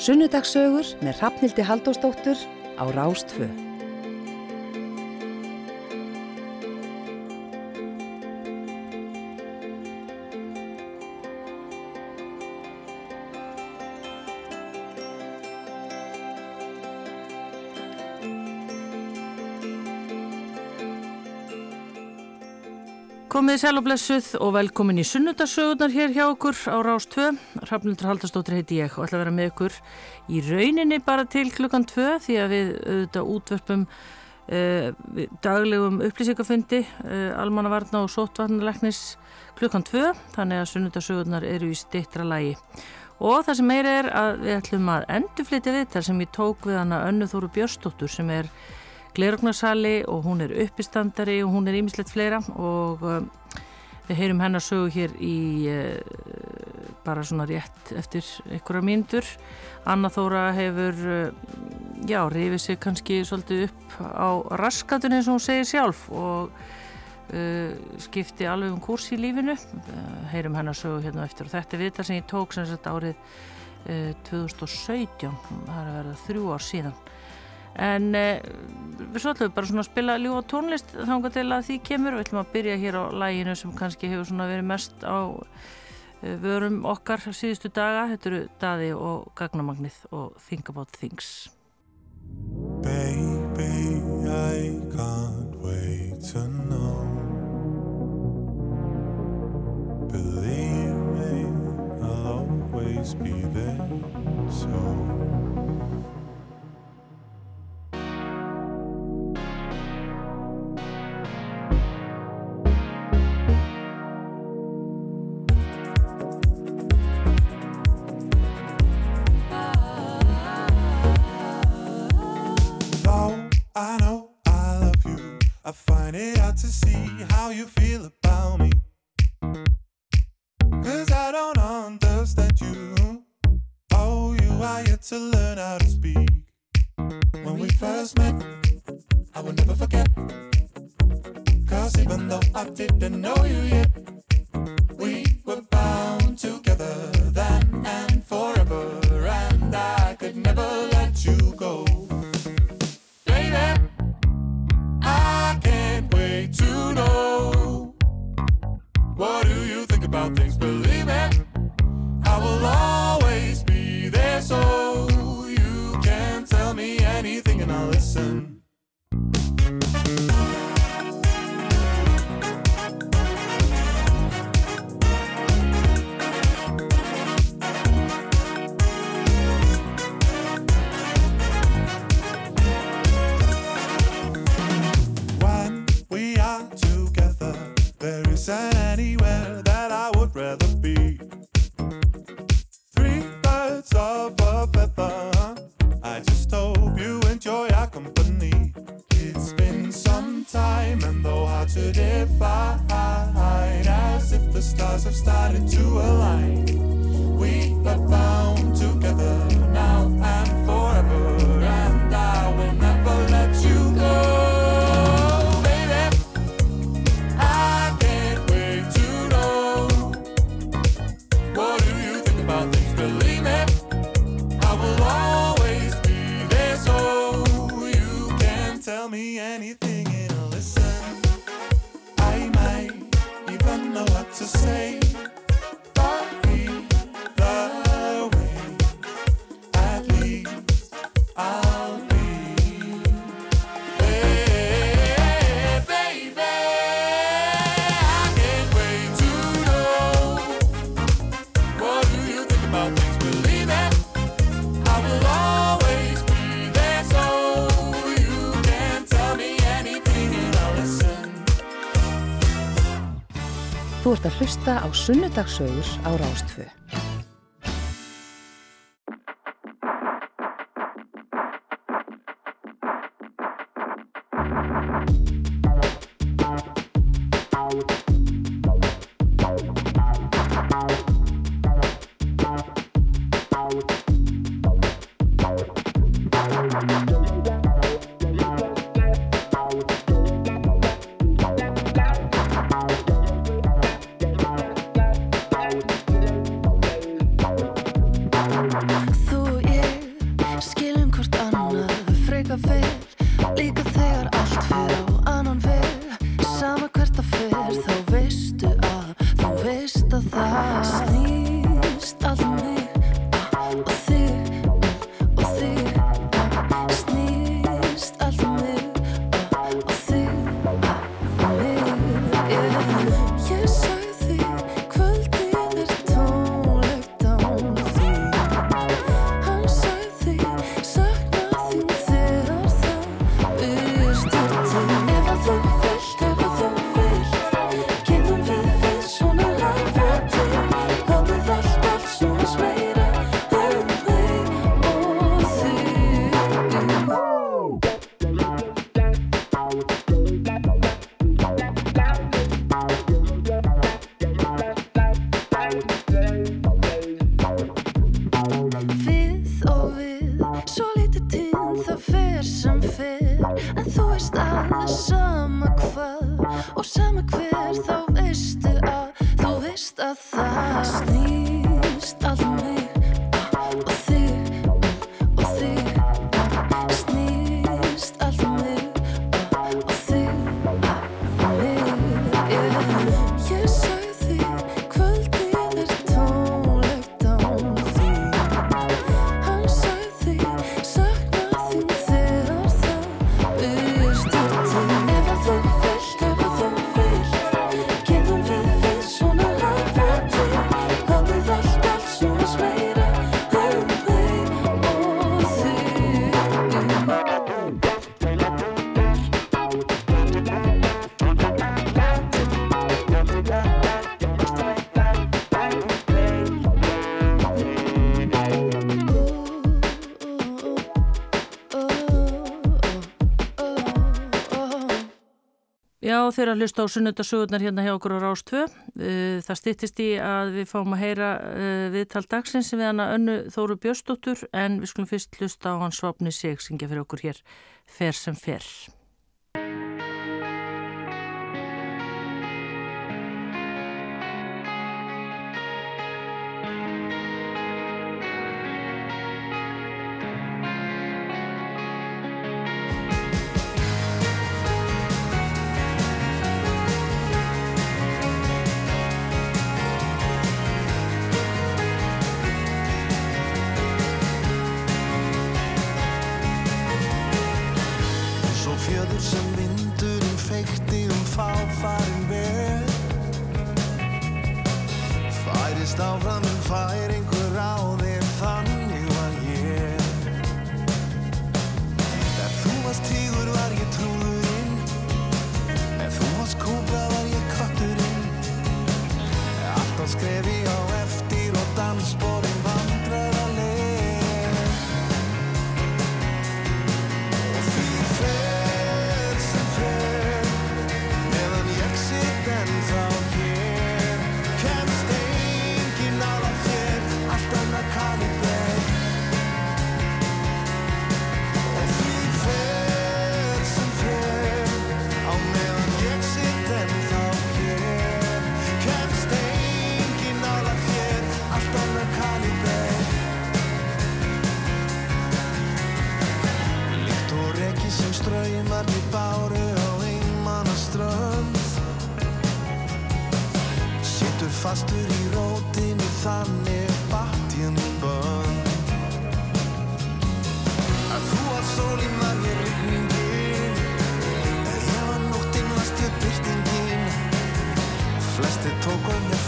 Sunnudagsögur með Rafnildi Haldósdóttur á Rástfö. Komið sæl og blessuð og velkomin í sunnudasögurnar hér hjá okkur á Rás 2. Rafnildur Haldastóttir heiti ég og ætla að vera með okkur í rauninni bara til klukkan 2 því að við auðvitað útvörpum eh, daglegum upplýsingafundi eh, almannavarna og sótvarnaleknis klukkan 2 þannig að sunnudasögurnar eru í stittra lægi. Og það sem meira er að við ætlum að endurflitja við þar sem ég tók við hana Önnu Þóru Björstóttur sem er glerugnarsali og hún er uppistandari og hún er ýmislegt fleira og uh, við heyrum hennar sögu hér í uh, bara svona rétt eftir einhverja mínur. Anna Þóra hefur, uh, já, rifið sig kannski svolítið upp á raskatunni eins og hún segir sjálf og skipti alveg um kurs í lífinu. Heyrum hennar sögu hérna eftir og þetta er viðtal sem ég tók sem sagt árið 2017, það er að verða þrjú ár síðan en eh, við svolítið bara svona að spila ljúa tónlist þángar til að því kemur. Við ætlum að byrja hér á læginu sem kannski hefur svona verið mest á eh, vörum okkar síðustu daga. Þetta eru Daði og Gagnamagnið og Think About Things. Baby, I can't wait to know. Believe me, I'll always be there so to see how you feel about me. Cause I don't understand you. Oh, you are yet to learn how to speak. When we first met, I will never forget. Cause even though I didn't know you yet. Hlusta á sunnudagsögur á Rástfö. Þú þeirra að hlusta á sunnundasögurnar hérna hjá okkur á Rástvö. Eh, það stýttist í að við fáum að heyra eh, viðtal dagsins við hana önnu Þóru Björnsdóttur en við skulum fyrst hlusta á hans svapni sig syngja fyrir okkur hér fer sem fer. Eftir tók og mér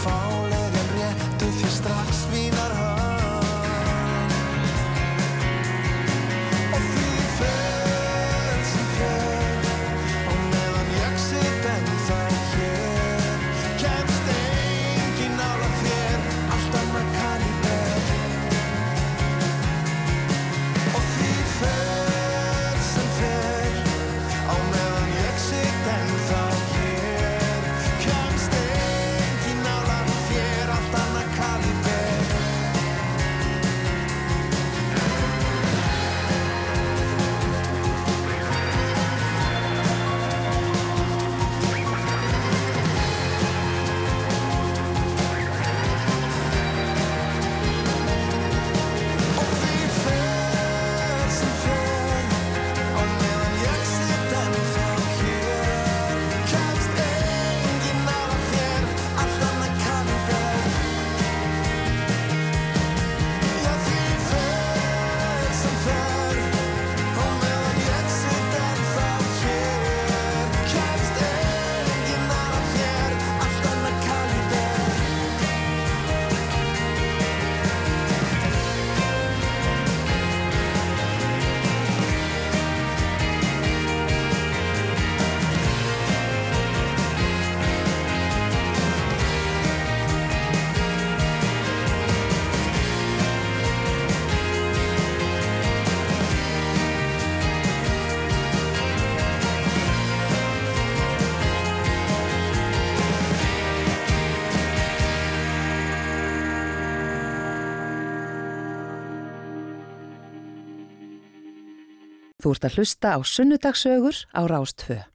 Þú ert að hlusta á sunnudagsögur á Rástföð.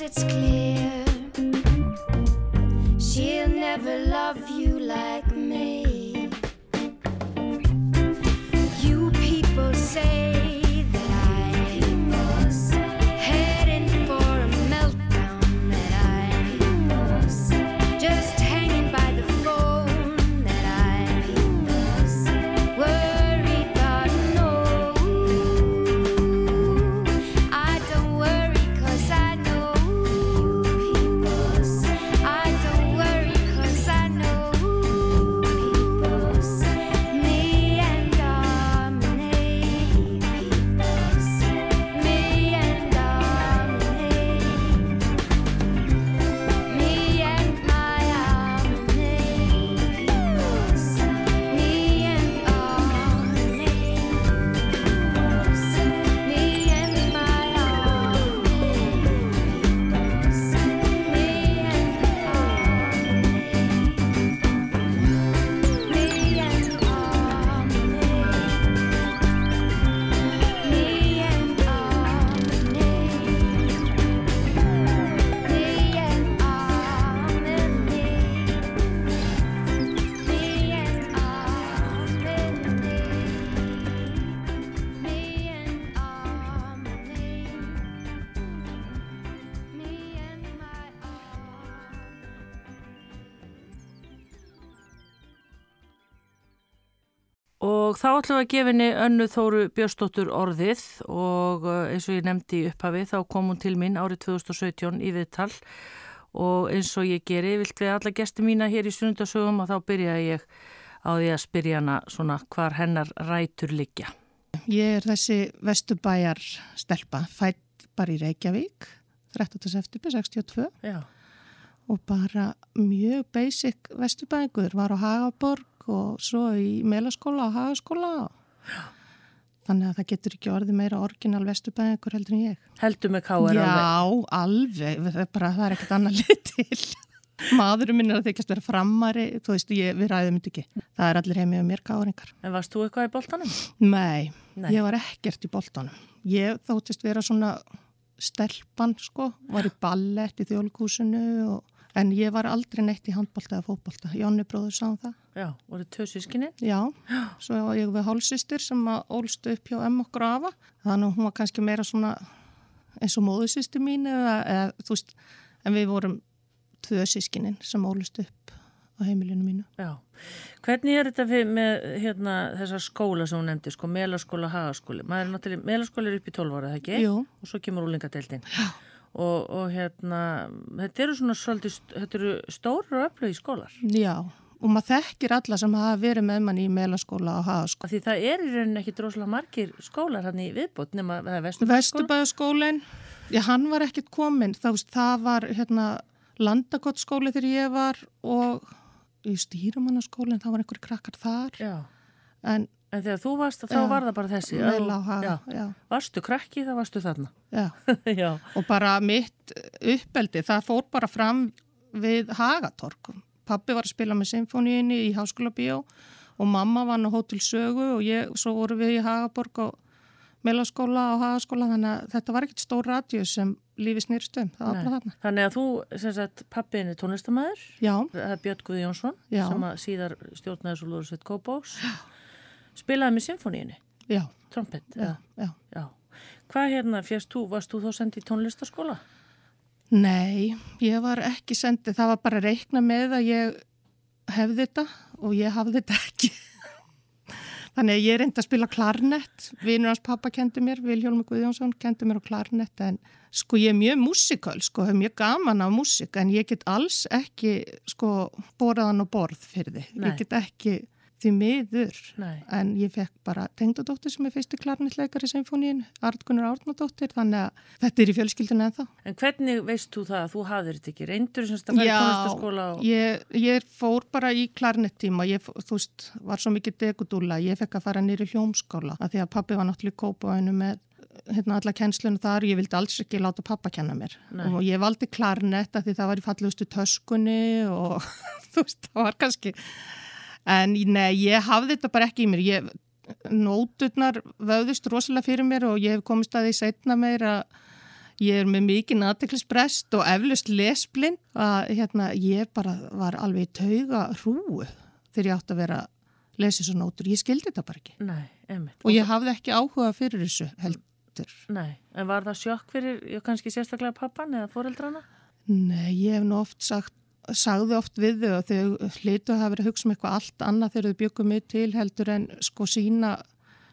it's clear. ætlum að gefinni önnu Þóru Björnsdóttur orðið og uh, eins og ég nefndi í upphafi þá kom hún til mín árið 2017 í viðtal og eins og ég geri vilt við alla gesti mína hér í sunundasögum og þá byrjaði ég á því að spyrja hana svona hvar hennar rætur liggja. Ég er þessi vestubæjar stelpa, fætt bara í Reykjavík 13. september 62 Já. og bara mjög basic vestubæjar, var á Hagaborg og svo í meilaskóla og hagaskóla. Þannig að það getur ekki orðið meira orginal vesturbæðingur heldur en ég. Heldur með káar alveg? Já, alveg, alveg bara, það er ekkert annað lið til. Maðurum minn er að þykast vera framari þú veist, ég, við ræðum þetta ekki. Það er allir heimið og um mér káringar En varst þú eitthvað í boltanum? Nei, Nei, ég var ekkert í boltanum. Ég þóttist vera svona stelpann sko, var í ballett í þjólkúsinu og... en ég var aldrei neitt í handbolta eða fótbolta, Jónni bróður sá um það. Já, voru tvö sískinni? Já, svo var ég við hálsistur sem að ólst upp hjá M okkur afa. Þannig að hún var kannski meira svona eins og móðusistur mín eða, eða þú veist, en við vorum tvö sískinin sem ólst upp á heimilinu mínu. Já. Hvernig er þetta við með hérna, þessar skóla sem hún nefndi, sko, melaskóla og hagaskóli? Maður er náttúrulega, melaskóli er upp í 12 ára, það ekki? Jú. Og svo kemur úlingadeildin. Já. Og, og hérna, þetta eru svona svolítið, þetta eru stóru og öflögi skólar. Já, og maður þekkir alla sem hafa verið með mann í melaskóla og hagaskóla. Því það er í rauninni ekki droslega margir skólar hann í viðbót nema er. Vesturbæðaskólinn, já, hann var ekkit kominn. Það, það var hérna landakottskóli þegar ég var og í stýrumannaskólinn, það var einhverju krakkar þar. Já, En en þegar þú varst, þá Já. var það bara þessi. Já. já, Varstu krakki, þá varstu þarna. já. Já, Og bara mitt uppeldi, það fór bara fram við Hagatorg. Pappi var að spila með symfóníinni í Háskóla Bíó og mamma var á Hótel Sögu og ég, svo voru við í Hagaborg og Melaskóla og Hagaskóla þannig að þetta var ekkert stór radíu sem lífi snýrst um, það var bara þarna. Þannig að þú, sem sagt, pappiðin er tónlistamæður, Já, það er Björn Guði Jónsson, Já. sem að síðar stjórnaði svo Lúðursveit Kópós, spilaði með symfóníinni, já, trompet. já, já. Já. Hvað hérna, fjast þú, varst þú þá sendið í tónlistaskóla? Nei, ég var ekki sendið, það var bara að reikna með að ég hefði þetta og ég hafði þetta ekki. Þannig að ég reyndi að spila klarnett, vinur hans pappa kendi mér, Viljólmi Guðjónsson kendi mér á klarnett en sko ég er mjög músikal, sko, hef mjög gaman á músik en ég get alls ekki sko boraðan á borð fyrir þið. Ég get ekki því miður Nei. en ég fekk bara tengdadóttir sem er fyrsti klarnettleikar í symfóníin, Artgunur Árnadóttir, þannig að þetta er í fjölskyldinu ennþá. En hvernig veist þú það að þú hafðir þetta ekki? Reyndur sem sagt að fara í tónlistaskóla? Og... ég, ég fór bara í klarnettíma, ég, þú veist, var svo mikið degudúla, ég fekk að fara nýri hljómskála, af því að pappi var náttúrulega í kópavænu með hérna alla kennslunum þar, ég vildi alls ekki láta pappa kenna mér Nei. og ég valdi klarnett af því það var í fallegustu töskunni og þú veist, það var kannski en nei, ég hafði þetta bara ekki í mér. Ég, nóturnar vöðust rosalega fyrir mér og ég hef komist að því setna meir að ég er með mikið aðteklisbrest og eflust lesblind að hérna, ég bara var alveg í tauga hrúu þegar ég átti að vera lesa þessu nótur, ég skildi þetta bara ekki. Nei, og ég hafði ekki áhuga fyrir þessu heldur. Nei, en var það sjokk fyrir, kannski sérstaklega pappan eða foreldrana? Nei, ég hef nú oft sagt sagði oft við þau að þau hlitu að hafa verið að hugsa um eitthvað allt annað þegar þau byggum mig til heldur en sko sína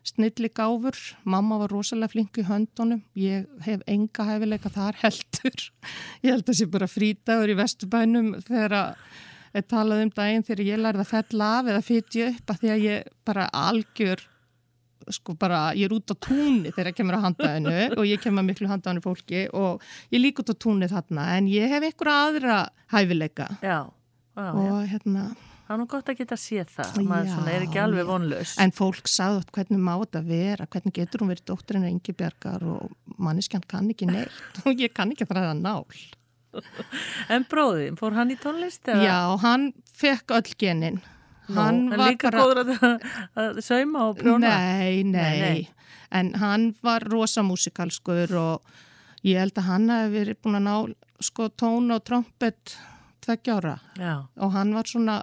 snilli gáfur. Mamma var rosalega flink í höndunum. Ég hef enga hæfileika þar heldur. Ég held að sé bara frítagur í vesturbænum þegar að er talað um daginn þegar ég lærði að fella af eða fytja upp að því að ég bara algjör sko bara, ég er út á túnni þegar ég kemur á handaðinu og ég kemur miklu handaðinu fólki og ég lík út á túnni þarna en ég hef einhverja aðra hæfileika Já, já, já. og hérna Það er nú gott að geta séð það, maður Já, svona er ekki alveg já. vonlaus. en fólk sagði oft hvernig má þetta vera hvernig getur hún verið dótturinn Ingi Bjargar og manneskjan kann ekki neitt og ég kann ekki að þræða nál En bróðin, fór hann í tónlist? eða? Já, hann fekk öll genin Nú, hann var líka góður að, að sauma og prjóna? Nei, nei, Nei, nei. En hann var rosa músikalskur og ég held að hann hefði verið búin að ná sko tón og trompet tveggjára Já, og hann var svona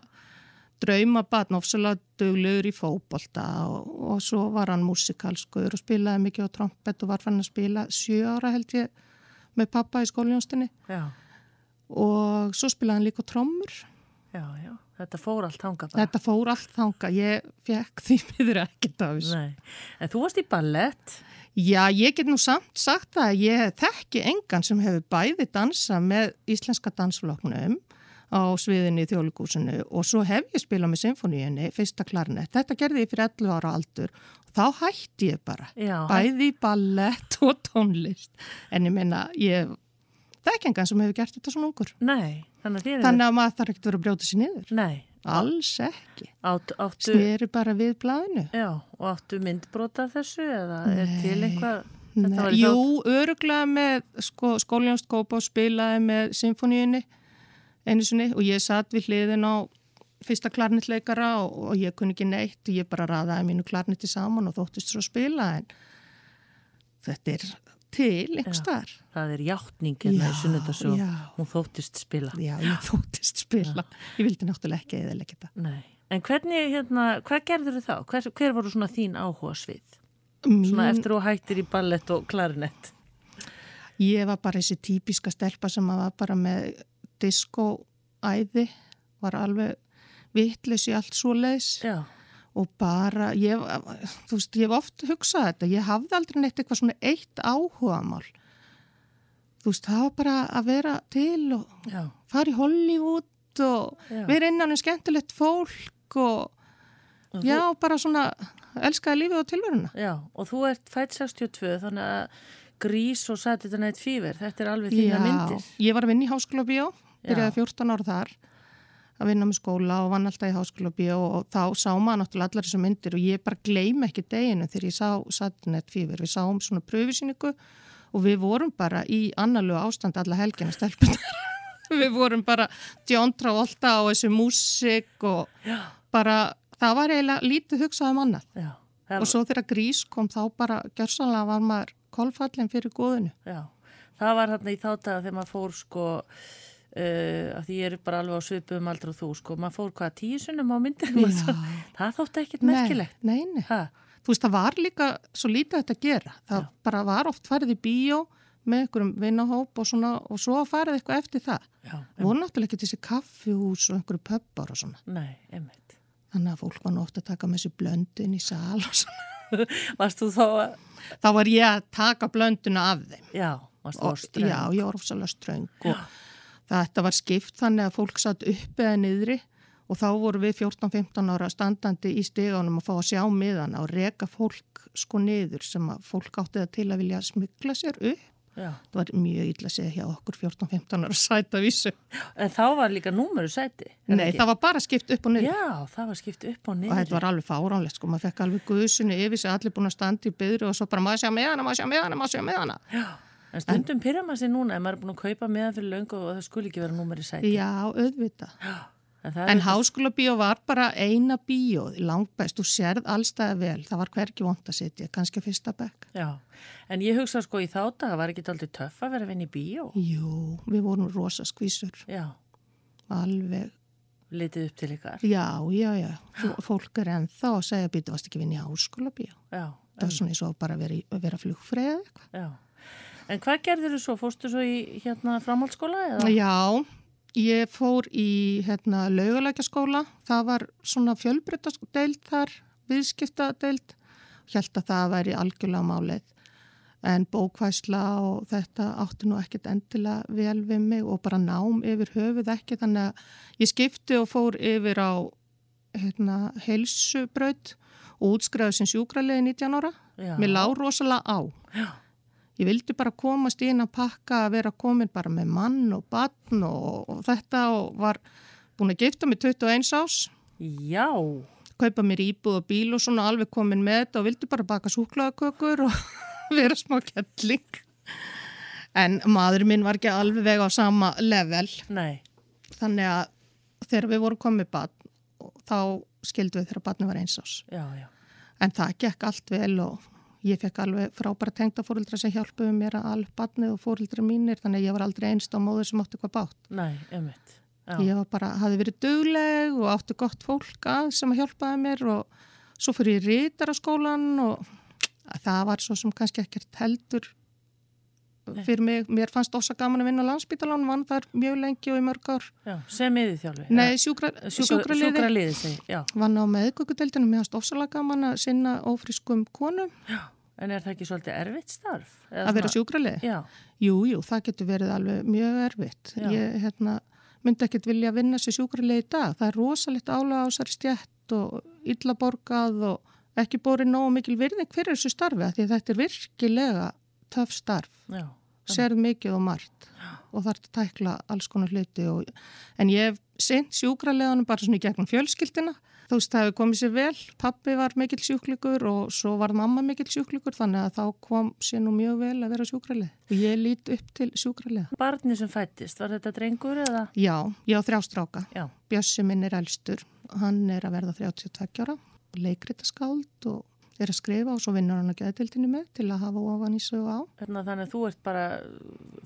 draumabatn, ofsalega duglegur í fótbolta og, og svo var hann músikalskur og spilaði mikið á trompet og var fann að spila sjö ára held ég með pappa í skóljónstinni og svo spilaði hann líka trommur. já, já. Þetta fór allt hanga bara. Þetta fór allt þanga, ég fekk því miður ekkert af þessu. Nei. En þú varst í ballett? Já, ég get nú samt sagt að ég þekki engan sem hefur bæði dansa með íslenska dansfloknum á sviðinni í þjóðlíkúsinu og svo hef ég spilað með symfóníunni, fyrsta klarnett. Þetta gerði ég fyrir 11 ára aldur og þá hætti ég bara. Já. Bæði í ballett og tónlist. En ég meina, ég þekki engan sem hefur gert þetta svona ungur. Nei, þannig að Þannig að maður þarf ekkert að vera að brjóta sér niður. Nei, Alls ekki. Átt, áttu, Sneri bara við blæðinu. já, og áttu myndbrota þessu eða er Nei. til eitthvað? Jú, öruglega með sko, skóljónst kópa og spilaði með symfóníunni einu sinni og ég satt við hliðin á fyrsta klarnitleikara og, og ég kunni ekki neitt og ég bara raðaði mínu klarniti saman og þóttist svo að spila en þetta er til einhvers þar. Það er játning hérna í Já, sunnundasögum. já. Hún þóttist spila. Já, ég þóttist spila. Ég vildi náttúrulega ekki eða leggja þetta. Nei. En hvernig, hérna, hvað gerður þá? Hver, hver voru svona þín áhuga svið? Svona Mín, eftir og hættir í ballett og klarinett. ég var bara þessi típiska stelpa sem var bara með diskóæði, var alveg vitlis í allt svo leiðs Já. Og bara, ég, þú veist, ég hef oft hugsað þetta, ég hafði aldrei neitt eitthvað svona eitt áhugamál. Þú veist, það var bara að vera til og Já. fara í Hollywood og Já. vera innan um skemmtilegt fólk og Og já, bara svona elskaði lífið og tilveruna. Já, og þú ert fætt 62, þannig að Grís og Saturday Night Fever, þetta er alveg þína myndir. ég var að vinna í háskóla bíó, Já. byrjaði 14 ára þar að vinna með skóla og vann alltaf í háskóla bíó og þá sá maður náttúrulega allar þessar myndir og ég bara gleym ekki deginu þegar ég sá Night Fever. Við sáum svona pröfisýningu og við vorum bara í annarlegu ástand alla helgina stelpunar. við vorum bara Travolta og þessu músik og Já. bara, það var eiginlega lítið hugsað um annað. Já. Og svo þegar grís kom þá bara gjörsanlega var maður kolfallin fyrir góðinu. já. það var þarna í þáttaga þegar maður fór sko, uh, að því ég er bara alveg á svipum aldrei og þú, sko, maður fór hvað tíu sunnum á myndir, Já. það þótti ekkert merkilegt. Nei, nei, nei. Þú veist, það var líka svo lítið þetta að gera. Það Já. bara var oft farið í bíó með einhverjum vinnahóp og svona og svo farið eitthvað eftir það. voru náttúrulega ekki þessi kaffihús og einhverju pöppar og svona. Þannig að fólk var oft að taka með sér blöndun í sal og svona. Varst þú þá að, Þá var ég að taka blönduna af þeim. já, varst þú að ströng? já, og þetta var skipt þannig að fólk satt upp eða niðri og þá voru við 14-15 ára standandi í stiganum að fá að sjá miðana og reka fólk sko niður sem að fólk átti það til að vilja smykla sér upp. Já. Það var mjög illa að segja hjá okkur 14-15 ára sæta vísu. En þá var líka númeru sæti. Nei, ekki? það var bara skipt upp og niður. Já, það var skipt upp og Og niður. þetta var alveg fáránlegt, sko, maður fekk alveg guðsunu yfir sig, allir búin að standa í byðru og svo bara maður sjá með hana, maður sjá með hana, maður sjá með hana. En stundum pyrra maður sér núna ef maður er búin að kaupa meðan fyrir löngu og það skuli ekki vera númeri sæti. Já, auðvitað. En, það En háskóla bíó var bara eina bíó, langbæst, þú sérð allstæði vel, það var hverki vond að sitja, kannski að fyrsta bekk. Já, en ég hugsa sko í þá dag var ekki aldrei töff að vera að vinna í bíó. Jú, við vorum rosa skvísur, Já, alveg, litið upp til ykkar. já, já, já, Fó- fólk er ennþá að segja, býtu, varst ekki að vinna í háskóla bíó. Já, Það var svona eins og bara að vera, í- að vera flugfrið eða eitthvað. já. En hvað gerður þú svo? Fórstu svo í hérna framhaldsskóla eða? Já, ég fór í hérna, laugalækjaskóla, það var svona fjölbrytadeild þar, viðskiptadeild, held að það væri algjörlega málið. En bókvæsla og þetta átti nú ekkert endilega vel við mig og bara nám yfir höfuð ekki, þannig að ég skipti og fór yfir á hérna, heilsubraut og útskræði sem sjúkraliði 19 ára. Já. Mér lág rosalega á. Já. Ég vildi bara komast inn að pakka að vera komin bara með mann og barn og, og þetta og var búin að gifta mig 21 ás, Já, kaupa mér íbúð og bíl og svona alveg komin með þetta og vildi bara baka súklaðakökur og vera smá kettling. En maður minn var ekki alveg á sama level nei, þannig að þegar við vorum komið barn þá skildu við þegar barni var eins ás. já, já. En það gekk allt vel og ég fekk alveg frábæra tengda fórildra sem hjálpuðu mér að alveg barnið og fórildra mínir þannig að ég var aldrei einst á móður sem átti eitthvað bátt. Nei, einmitt. Já, Ég var bara, hafi verið dugleg og átti gott fólk að sem að hjálpaði mér og svo fyrir ég rítar á skólan og það var svo sem kannski ekkert heldur fyrir mig. Mér fannst ósa gaman að vinna á landsbítalán, vann þar mjög lengi og í mörg ár. já, sem yfir þjálfi. Nei, sjúkra, sjúkraliði. Sjúkraliði, segi, já. Vann á meðgökudeldinu, mér fannst ósalega gaman að sinna ófrískum konum En er það ekki svolítið erfitt starf? Eða að vera svona- sjúkraliði. Já, Jú, jú, það getur verið alveg mjög erfitt. Já. Ég hérna, myndi ekkert vilja vinna sér sjúkrarlega í dag. Það er rosalegt álega á þessari stjætt og illa borgað og ekki borið nógu mikil virðing fyrir þessu starfi af því að þetta er virkilega töff starf. já. Serð mikið og margt og þarf að tækla alls konar hluti. Og, en ég hef sint sjúkrarleganum bara svona í gegnum fjölskyldina þú veist, það hefur komið sér vel. Pappi var mikill sjúklingur og svo var mamma mikill sjúklingur þannig að þá kom sér nú mjög vel að vera sjúkralið. Og ég lít upp til sjúkralið. Barni sem fættist, var þetta drengur eða? Já, ég á þrjástráka. Já. Bjössi minn er elstur. Hann er að verða 32 ára, leikritaskáld og er að skrifa og svo vinnur hann að geðdildinu með til að hafa ofan í sögu á. Hérna, þannig að þú ert bara,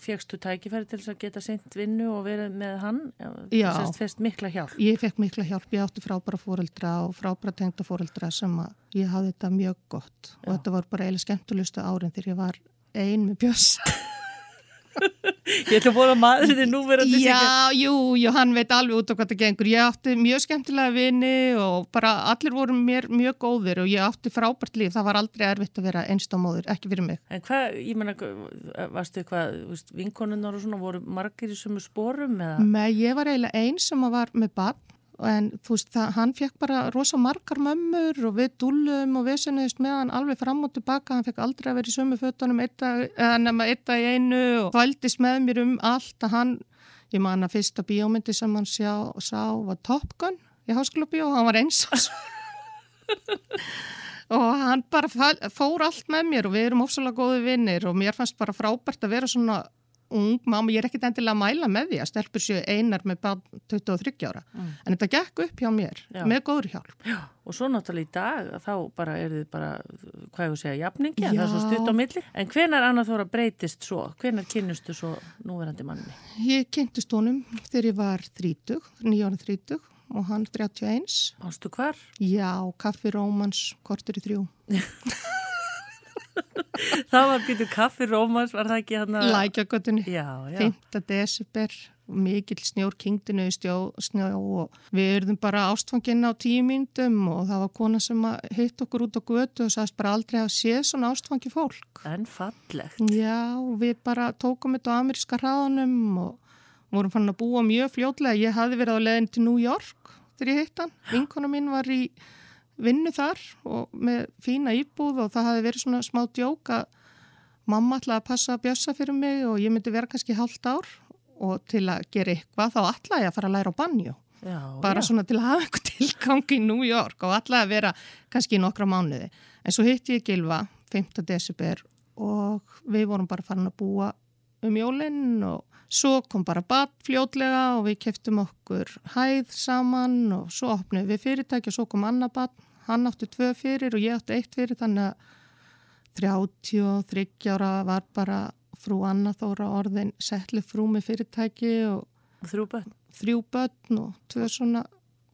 fegstu tækifæri til þess að geta sint vinnu og verið með hann? Sérst fest mikla hjálp? Ég fekk mikla hjálp, ég átti frábæra fóreldra og frábæra tengda fóreldra sem að ég hafði þetta mjög gott og Já. þetta var bara eiginlega skemmtulustu árin þegar ég var ein með Bjössa. Ég ætla að bóla maður þetta núverandi Já, jú, jú, hann veit alveg út á hvað það gengur. Ég átti mjög skemmtilega vini og bara allir voru mér mjög góðir og ég átti frábært líf. Það var aldrei erfitt að vera einstámóður, ekki fyrir mig. En hvað, ég menna, varstu hvað, vinkonunnar og svona voru margir í sömu spórum eða? Nei, ég var eiginlega einn sem að var með barn en þú veist, það, hann fekk bara rosa margar mömmur og við dúlum og við senniðist með hann alveg fram og tilbaka. Hann fekk aldrei að vera í sömu fötunum nema eitt dag í einu og þvældist með mér um allt að hann, ég man að fyrsta bíómyndi sem hann sjá, sá var Top Gun í háskóla bíó, hann var eins og og hann bara fór allt með mér og við erum ofsalega góði vinnir og mér fannst bara frábært að vera svona ung mamma, ég er ekkit endilega að mæla með því að stelpur séu einar með barn 23 ára en þetta gekk upp hjá mér Já. með góður hjálp Og svo náttúrulega í dag, þá bara er þið bara, hvað ég að segja, jafningi, það er svo Já. stutt á milli. En hvenar annað þóra breytist svo? Hvenar kynnustu svo núverandi manni? ég kynntist honum þegar ég var 30, 9 ára 30 og hann 31 Mástu hvar? já, kaffi rómans, kortur í þrjú Það var býtu kaffi rómans, var það ekki hann að... já. 5. desember mikill snjór kingdinu í stjó, snjó og við erum bara ástfanginn á tíu myndum og það var kona sem hitt okkur út á götu og sagðist bara aldrei að sé svona ástfangi fólk. En fallegt. Já, við bara tókum þetta á ameríska hraðanum og vorum fann að búa mjög fljótlega. Ég hafði verið á leðin til New York þegar ég hitt hann. Vinkona mín var í vinnu þar og með fína íbúð og það hafði verið svona smá djók að mamma ætlaði að passa að bjössa fyrir mig og ég myndi vera kannski hálft ár og til að gera eitthvað þá ætlaði að fara að læra á banjó. Já, Bara já. svona til að hafa eitthvað tilgang í New York og ætlaði að vera kannski í nokkra mánuði. En svo hitti ég Gilva 5. desember og við vorum bara farin að búa um jólinn og svo kom bara bad fljótlega og við keftum okkur hæð saman og svo opnum við fyrirtæki og svo kom annað bad. Hann átti tvö fyrir og ég átti eitt fyrir þannig að 33 ára var bara frú Anna Þóra orðin settlu frú með fyrirtæki og Þrjú bönn. þrjú börn og tvö svona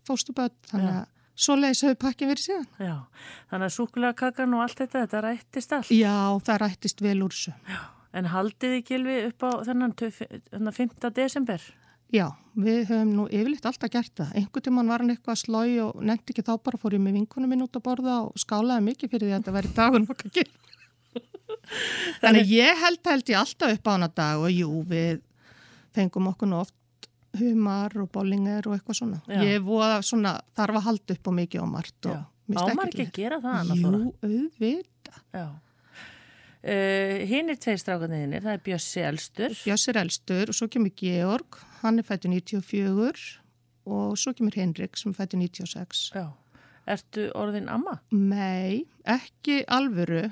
fóstubörn þannig Já. að svo leiðis hefur pakkin verið síðan. Já, þannig að súkulega og allt þetta, þetta rættist allt. Já, það rættist vel úr þessu. En haldið þið gilvi upp á þennan, tö- þennan 5. desember? Já, við höfum nú yfirleitt alltaf gert það. Einhvern tímann var hann eitthvað slói og nefndi ekki þá bara fór ég með vinkunum minn út að borða og skálaði mikið fyrir því að þetta væri dagun okkar gil. Þannig að ég held held ég alltaf upp á hana dag og jú, við fengum okkur nú oft humar og bollingar og eitthvað svona. Já. Ég voða svona þarf að halda upp á mikið og margt og mér finnst Ámar ekki að gera það, Anna Jú, Þóra? auðvitað. Já. Uh, hinn er tveir strákanniðinir, það er Bjössi Elstur. Bjöss er elstur og svo kemur Georg, hann er fættur 94 og svo kemur Henrik sem er fættur 96. Já. Ertu orðin amma? Nei, ekki alvöru.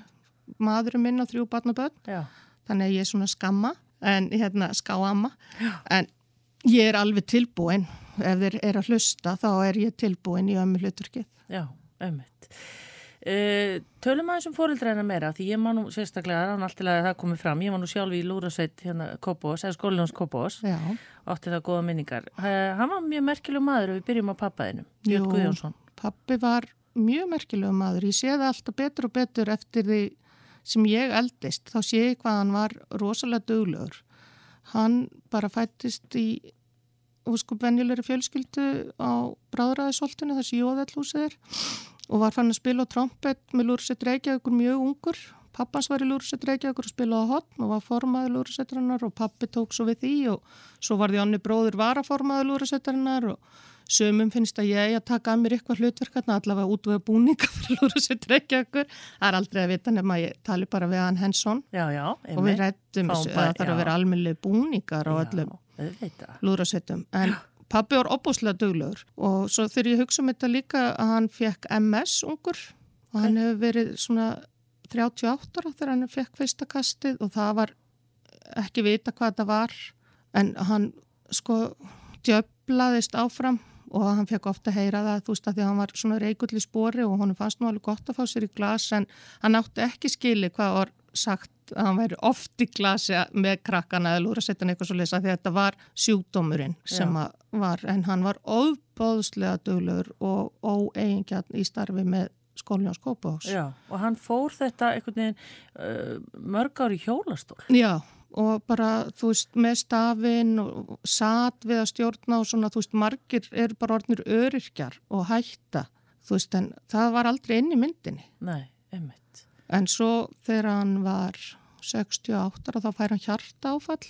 Maðurinn minn á þrjú barnaböld, þannig að ég er svona skamma, en hérna skáamma. En ég er alveg tilbúin. Ef þeir eru að hlusta þá er ég tilbúin í ömmu hluturkið. Já, ömmit. Uh, tölum aðeins um fóreldræðina meira því ég man nú sérstaklega, það er náttúrulega að það komið fram ég var nú sjálf í Lúrasveit hérna Kópós, eða skólinans Kópós, átti það góða minningar uh, hann var mjög merkileg maður ef við byrjum á pappaðinum, Björn. Guðjónsson pappi var mjög merkilegu maður. Ég sé það alltaf betur og betur eftir því sem ég eldist. Þá sé ég hvað hann var rosalega duglegur. Hann bara fættist í sko venjulegri fjölskyldu á bráðræðisoltinu þessi jóðallúsið og var fann að spila á trompet með Lúrsett Reykjavíkur mjög ungur. Pappans var í Lúrsett Reykjavíkur og spilaði á hotn og var formaður Lúrsettarinnar og pappi tók svo við því og svo var því onni bróður varaformaður Lúrsettarinnar og Sumum finnst að ég að taka að mér eitthvað hlutverkarna allavega útvöða búninga fyrir Lúrasveit Reykjavíkur. Það er aldrei að vita nema að ég tali bara við hann Hensson Já, já, og við rættum Fáum þessu að það þarf að vera almennilegu búningar á öllum lúðrasveitum. En Pappi var opbúslega duglegur og svo þegar ég hugsa um þetta líka að hann fekk MS ungur og hann hefur verið svona 38 ára þegar hann fekk fyrsta kastið og það var ekki vita hvað þetta var. En hann sko djöblaðist áfram og hann fekk ofta heyra það þú veist að því að hann var svona reikull í spori og hann fannst nú alveg gott að fá sér í glas en hann átti ekki skili hvað var sagt að hann væri oft í glasi með krakkana eða lúrasettin eitthvað svo lesa því að þetta var sjúkdómurinn sem var en hann var óbóðslega döglegur og óeigingjarn í starfi með skólinu á Skópahús. Já, og hann fór þetta einhvern veginn uh, mörg ári hjólastól. Já, og bara, þú veist, með stafinn og satt við að stjórna og svona, þú veist, margir eru bara orðnir öryrkjar og hætta, þú veist, en það var aldrei inn í myndinni. Nei, einmitt. En svo þegar hann var 68 þá fær hann hjarta áfall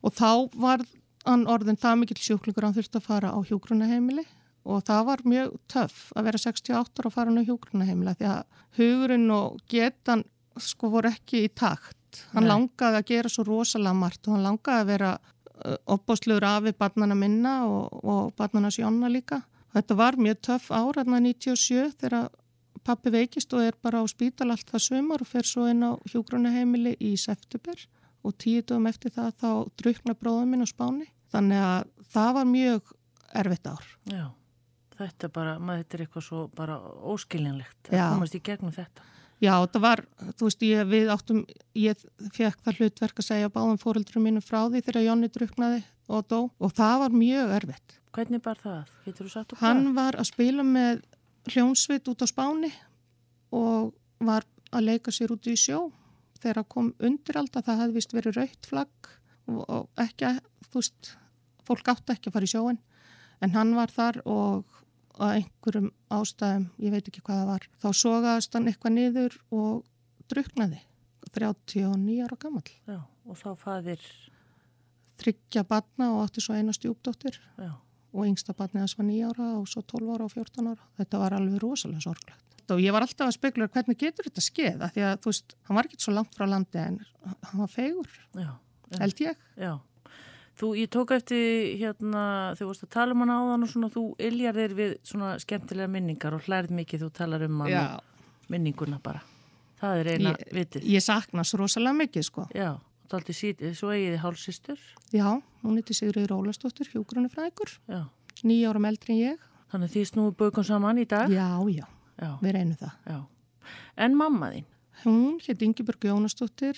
og þá var hann orðin það mikill sjúklingur hann þurfti að fara á hjógrunaheimili og það var mjög töff að vera 68 og fara hann á hjógrunaheimila því að hugurinn og getan sko voru ekki í takt. Hann Nei. langaði að gera svo rosalega margt og hann langaði að vera opbóslegur af við barnana minna og, og barnana sjónna líka. Þetta var mjög töff áraðna 97 þegar pappi veikist og er bara á spítal allt það sumar og fer svo inn á hjógrunaheimili í september og tíu dögum eftir það þá drukna bróðum minn á spáni. Þannig að það var mjög erfitt ár. Já, þetta er bara, maður þetta er eitthvað svo bara óskiljanlegt að komast í gegnum þetta. Já, það var, þú veist, ég, við áttum, ég fekk það hlutverk að segja báðum fóröldurum mínum frá því þegar Jónni druknaði og dó og það var mjög erfitt. Hvernig bar það? Getur þú sagt okkur Hann var að spila með hljónsvit út á Spáni og var að leika sér út í sjó. Þegar kom undiralda, það hefði vist verið raukt flagg og, ekki, þú veist, fólk átti ekki að fara í sjóin en hann var þar og að einhverjum ástæðum, ég veit ekki hvað það var, þá sogaðist hann eitthvað niður og druknaði 39 ára gammal. Já, og þá faðir, Tryggja batna og átti svo eina stjúpdóttir. Já, og yngsta barnið hans var 9 ára og svo 12 ára og 14 ára. Þetta var alveg rosalega sorglegt. Og ég var alltaf að spekla hvernig getur þetta skeið af því að þú veist, hann var ekki svo langt frá landi en hann var fegur, já, held ég. já. Þú, ég tók eftir hérna, þú varst að tala um hann áðan og svona, þú iljar þér við svona skemmtilega minningar og hlærið mikið þú talar um hann minninguna bara. Það er eina Ég- vitið. Ég sakna svo rosalega mikið sko. Já, þú aldrei sítið, svo eigið þið hálsistur. Já, hún heiti Sigriður Ólastóttir, hjúgrunni frækur, Já, nýja árum eldri en ég. þannig þið snúið baukum saman í dag. Já, já, Já, við reynum það. já. En mamma þín? Hún hétt Ingeborg Jónastóttir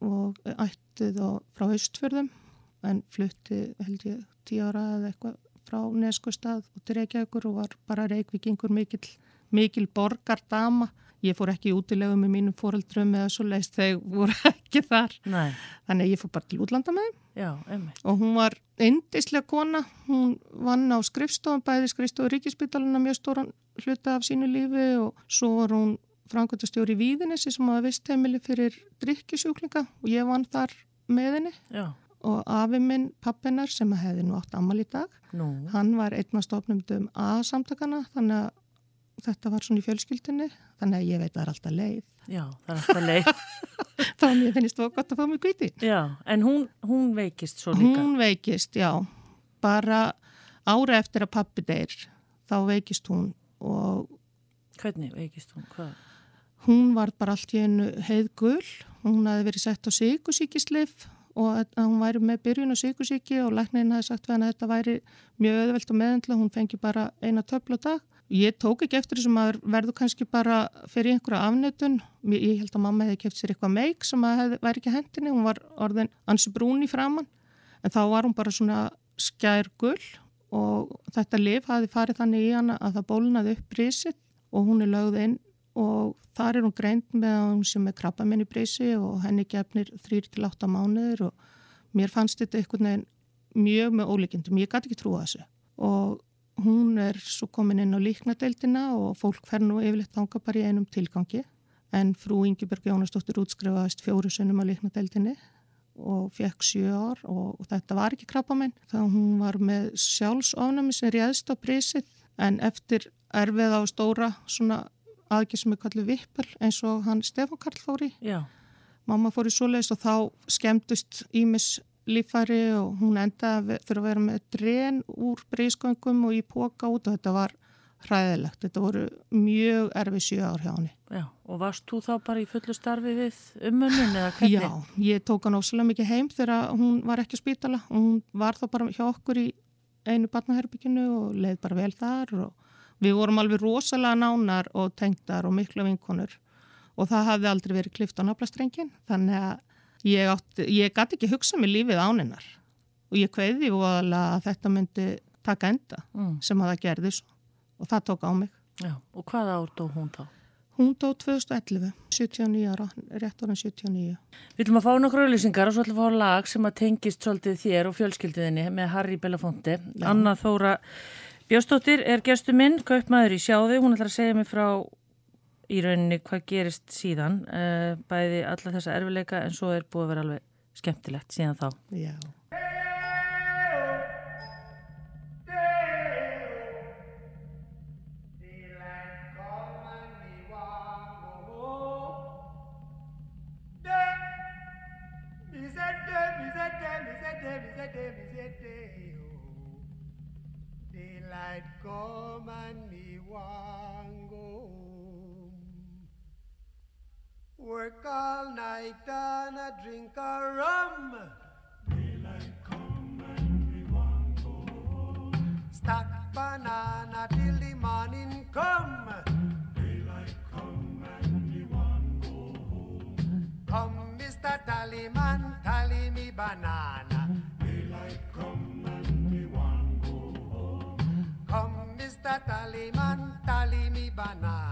og ættið á, frá Haustfjörðum en flutti held ég tíu ára eða eitthvað frá Neskustad og til Reykjavíkur og var bara reykvikingur mikil, mikil borgardama. Ég fór ekki í útilegu með mínum fóreldrum eða svo leist þegar voru ekki þar. Nei, Þannig að ég fór bara til útlanda með þeim já, emmitt. og hún var eindislega kona. Hún vann á skrifstofan, bæði skrifstofu ríkispítalina mjög stóran hluta af sínu lífi og svo var hún frangöndastjóri í Víðinessi sem hafa vist heimili fyrir drikkjusjúklinga og ég vann þar með henni Já, og afi minn, pappinar sem hefði nú átt ammal í dag, nú, hann var einn af stofnumdum A-samtakana þannig að þetta var svona í fjölskyldinni þannig að ég veit að það er alltaf leið já, það er alltaf leið. mér finnst það gott að fá mig kvíti Já, en hún, hún veikist svo líka. hún veikist, já bara ára eftir að pappi deyr þá veikist hún og Hvernig veikist hún? Hvað? hún var bara allt í einu heiðgull hún hafi verið sett á sykusíkislif og að hún væri með byrjun á sykusíki og læknirinn hafi sagt að þetta væri mjög öðvelt og meðendla, hún fengi bara eina töfla á dag. Ég tók ekki eftir þessum að verðu kannski bara fyrir einhverja afnötun. Ég held að mamma hefði keft sér eitthvað meik sem hefði, væri ekki hendinni, hún var orðin ansi brún í framann en þá var hún bara svona skærgull og þetta lif hafi farið þannig í hana að það bólnaði upp brísið og hún er lögð inn og þar er hún greint með að hún sem er krabba minni brísi og henni gefnir 3-8 mánuður og mér fannst þetta veginn mjög með ólíkjendum, ég gæti ekki trúa þessu. Og hún er svo komin inn á líknadeildina og fólk fer nú yfirleitt þanga bara í einum tilgangi. En frú Ingeberg Jónasdóttir útskrifaðist fjóru sunnum á líknadeildinni og fekk sjö ár og, og þetta var ekki krabbamenn þá hún var með sjálfsofnami sem réðst á prísið en eftir erfiða og stóra svona aðgjör sem er kallið vippel eins og hann Stefán Karl fór í. Já, mamma fór í svoleiðis og þá skemmtust ímis lífæri og hún endaði fyrir að vera með dren úr brísköngum og í póka út og þetta var hræðilegt. Þetta voru mjög erfið sjö ár hjá henni. Já, og varst þú þá bara í fullu starfi við umönnun eða hvernig? Já, ég tók hann ósala mikið heim þegar hún var ekki spítala og hún var þá bara hjá okkur í einu barnaherbygginu og leið bara vel þar og við vorum alveg rosalega nánar og tengdar og miklu vinkonur og það hafði aldrei verið klift á naflastrengin þannig að ég, ég gæti ekki hugsa mig lífið áninnar og ég kveiði voðalega að þetta myndi taka enda Mm. sem að það gerði svo og það tók á mig. Já, og hvað ár dó hún þá? Hún dó 2011, 79 ára, rétt orðin 79. Við ætlum að fá nokkur auðlýsingar og svo ætlum að fá lag sem að tengist svolítið þér og fjölskyldiðinni með Harry Belafonte. Anna Þóra Bjóstóttir er gestu minn, kaupmaður í sjáði. Hún ætlar að segja mig frá í rauninni hvað gerist síðan. Uh, bæði alla þessa erfileika en svo er búið að vera alveg skemmtilegt síðan þá. Já. Daylight come and me want Work all night and a drink a rum. Daylight come and me want go home. Stack banana till the morning come. Daylight come and me want go home. Come, Mr. Tallyman, tally me banana. Daylight come and me want go home. Come, Mr. Tallyman, tally me banana.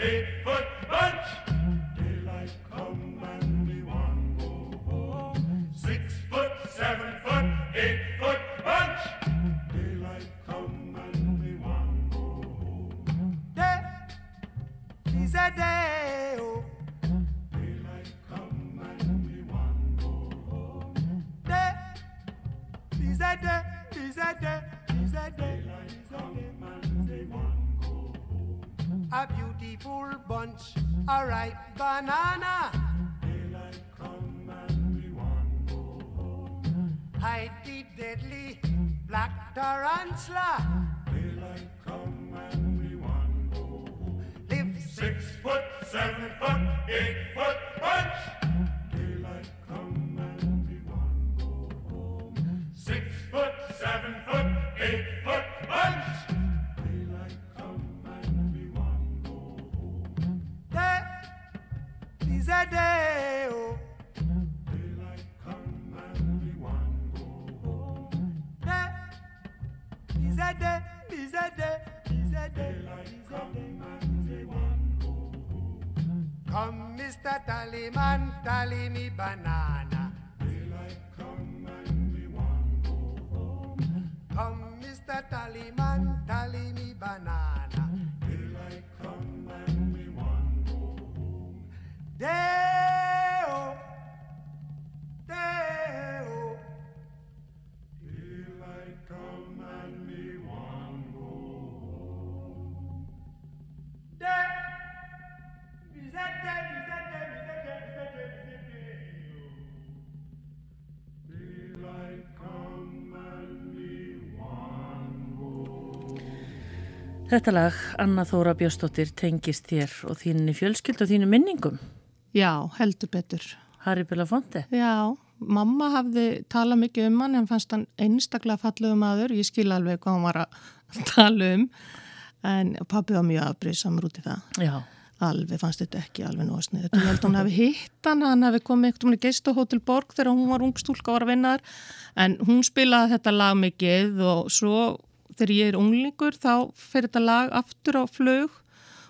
Eight foot beautiful bunch, a ripe banana. Daylight come and we want go home. Hide the deadly black tarantula. Daylight come and we want go home. Live six foot, seven foot, eight foot bunch. Come, Mr. Tallyman, tally me banana. Þetta lag, Anna Þóra Bjóstóttir, tengist þér og þínni fjölskyld og þínu minningum. Já, heldur betur. Harry Belafonte. Já, mamma hafði talað mikið um hann en fannst hann einstaklega fallegu maður. Ég skil alveg hvað hann var að tala um en pabbi var mjög afbrýðsamur út í það. Já, Alveg fannst þetta ekki alveg nóg snið. Ég held að hún hefði hitt hann, hann hefði komið einhvern veginn í geistuhótel Borg þegar hún var ung stúlka og var að vinna þar. En hún spilaði þetta lag mikið og svo þegar ég er unglingur þá fer þetta lag aftur á flug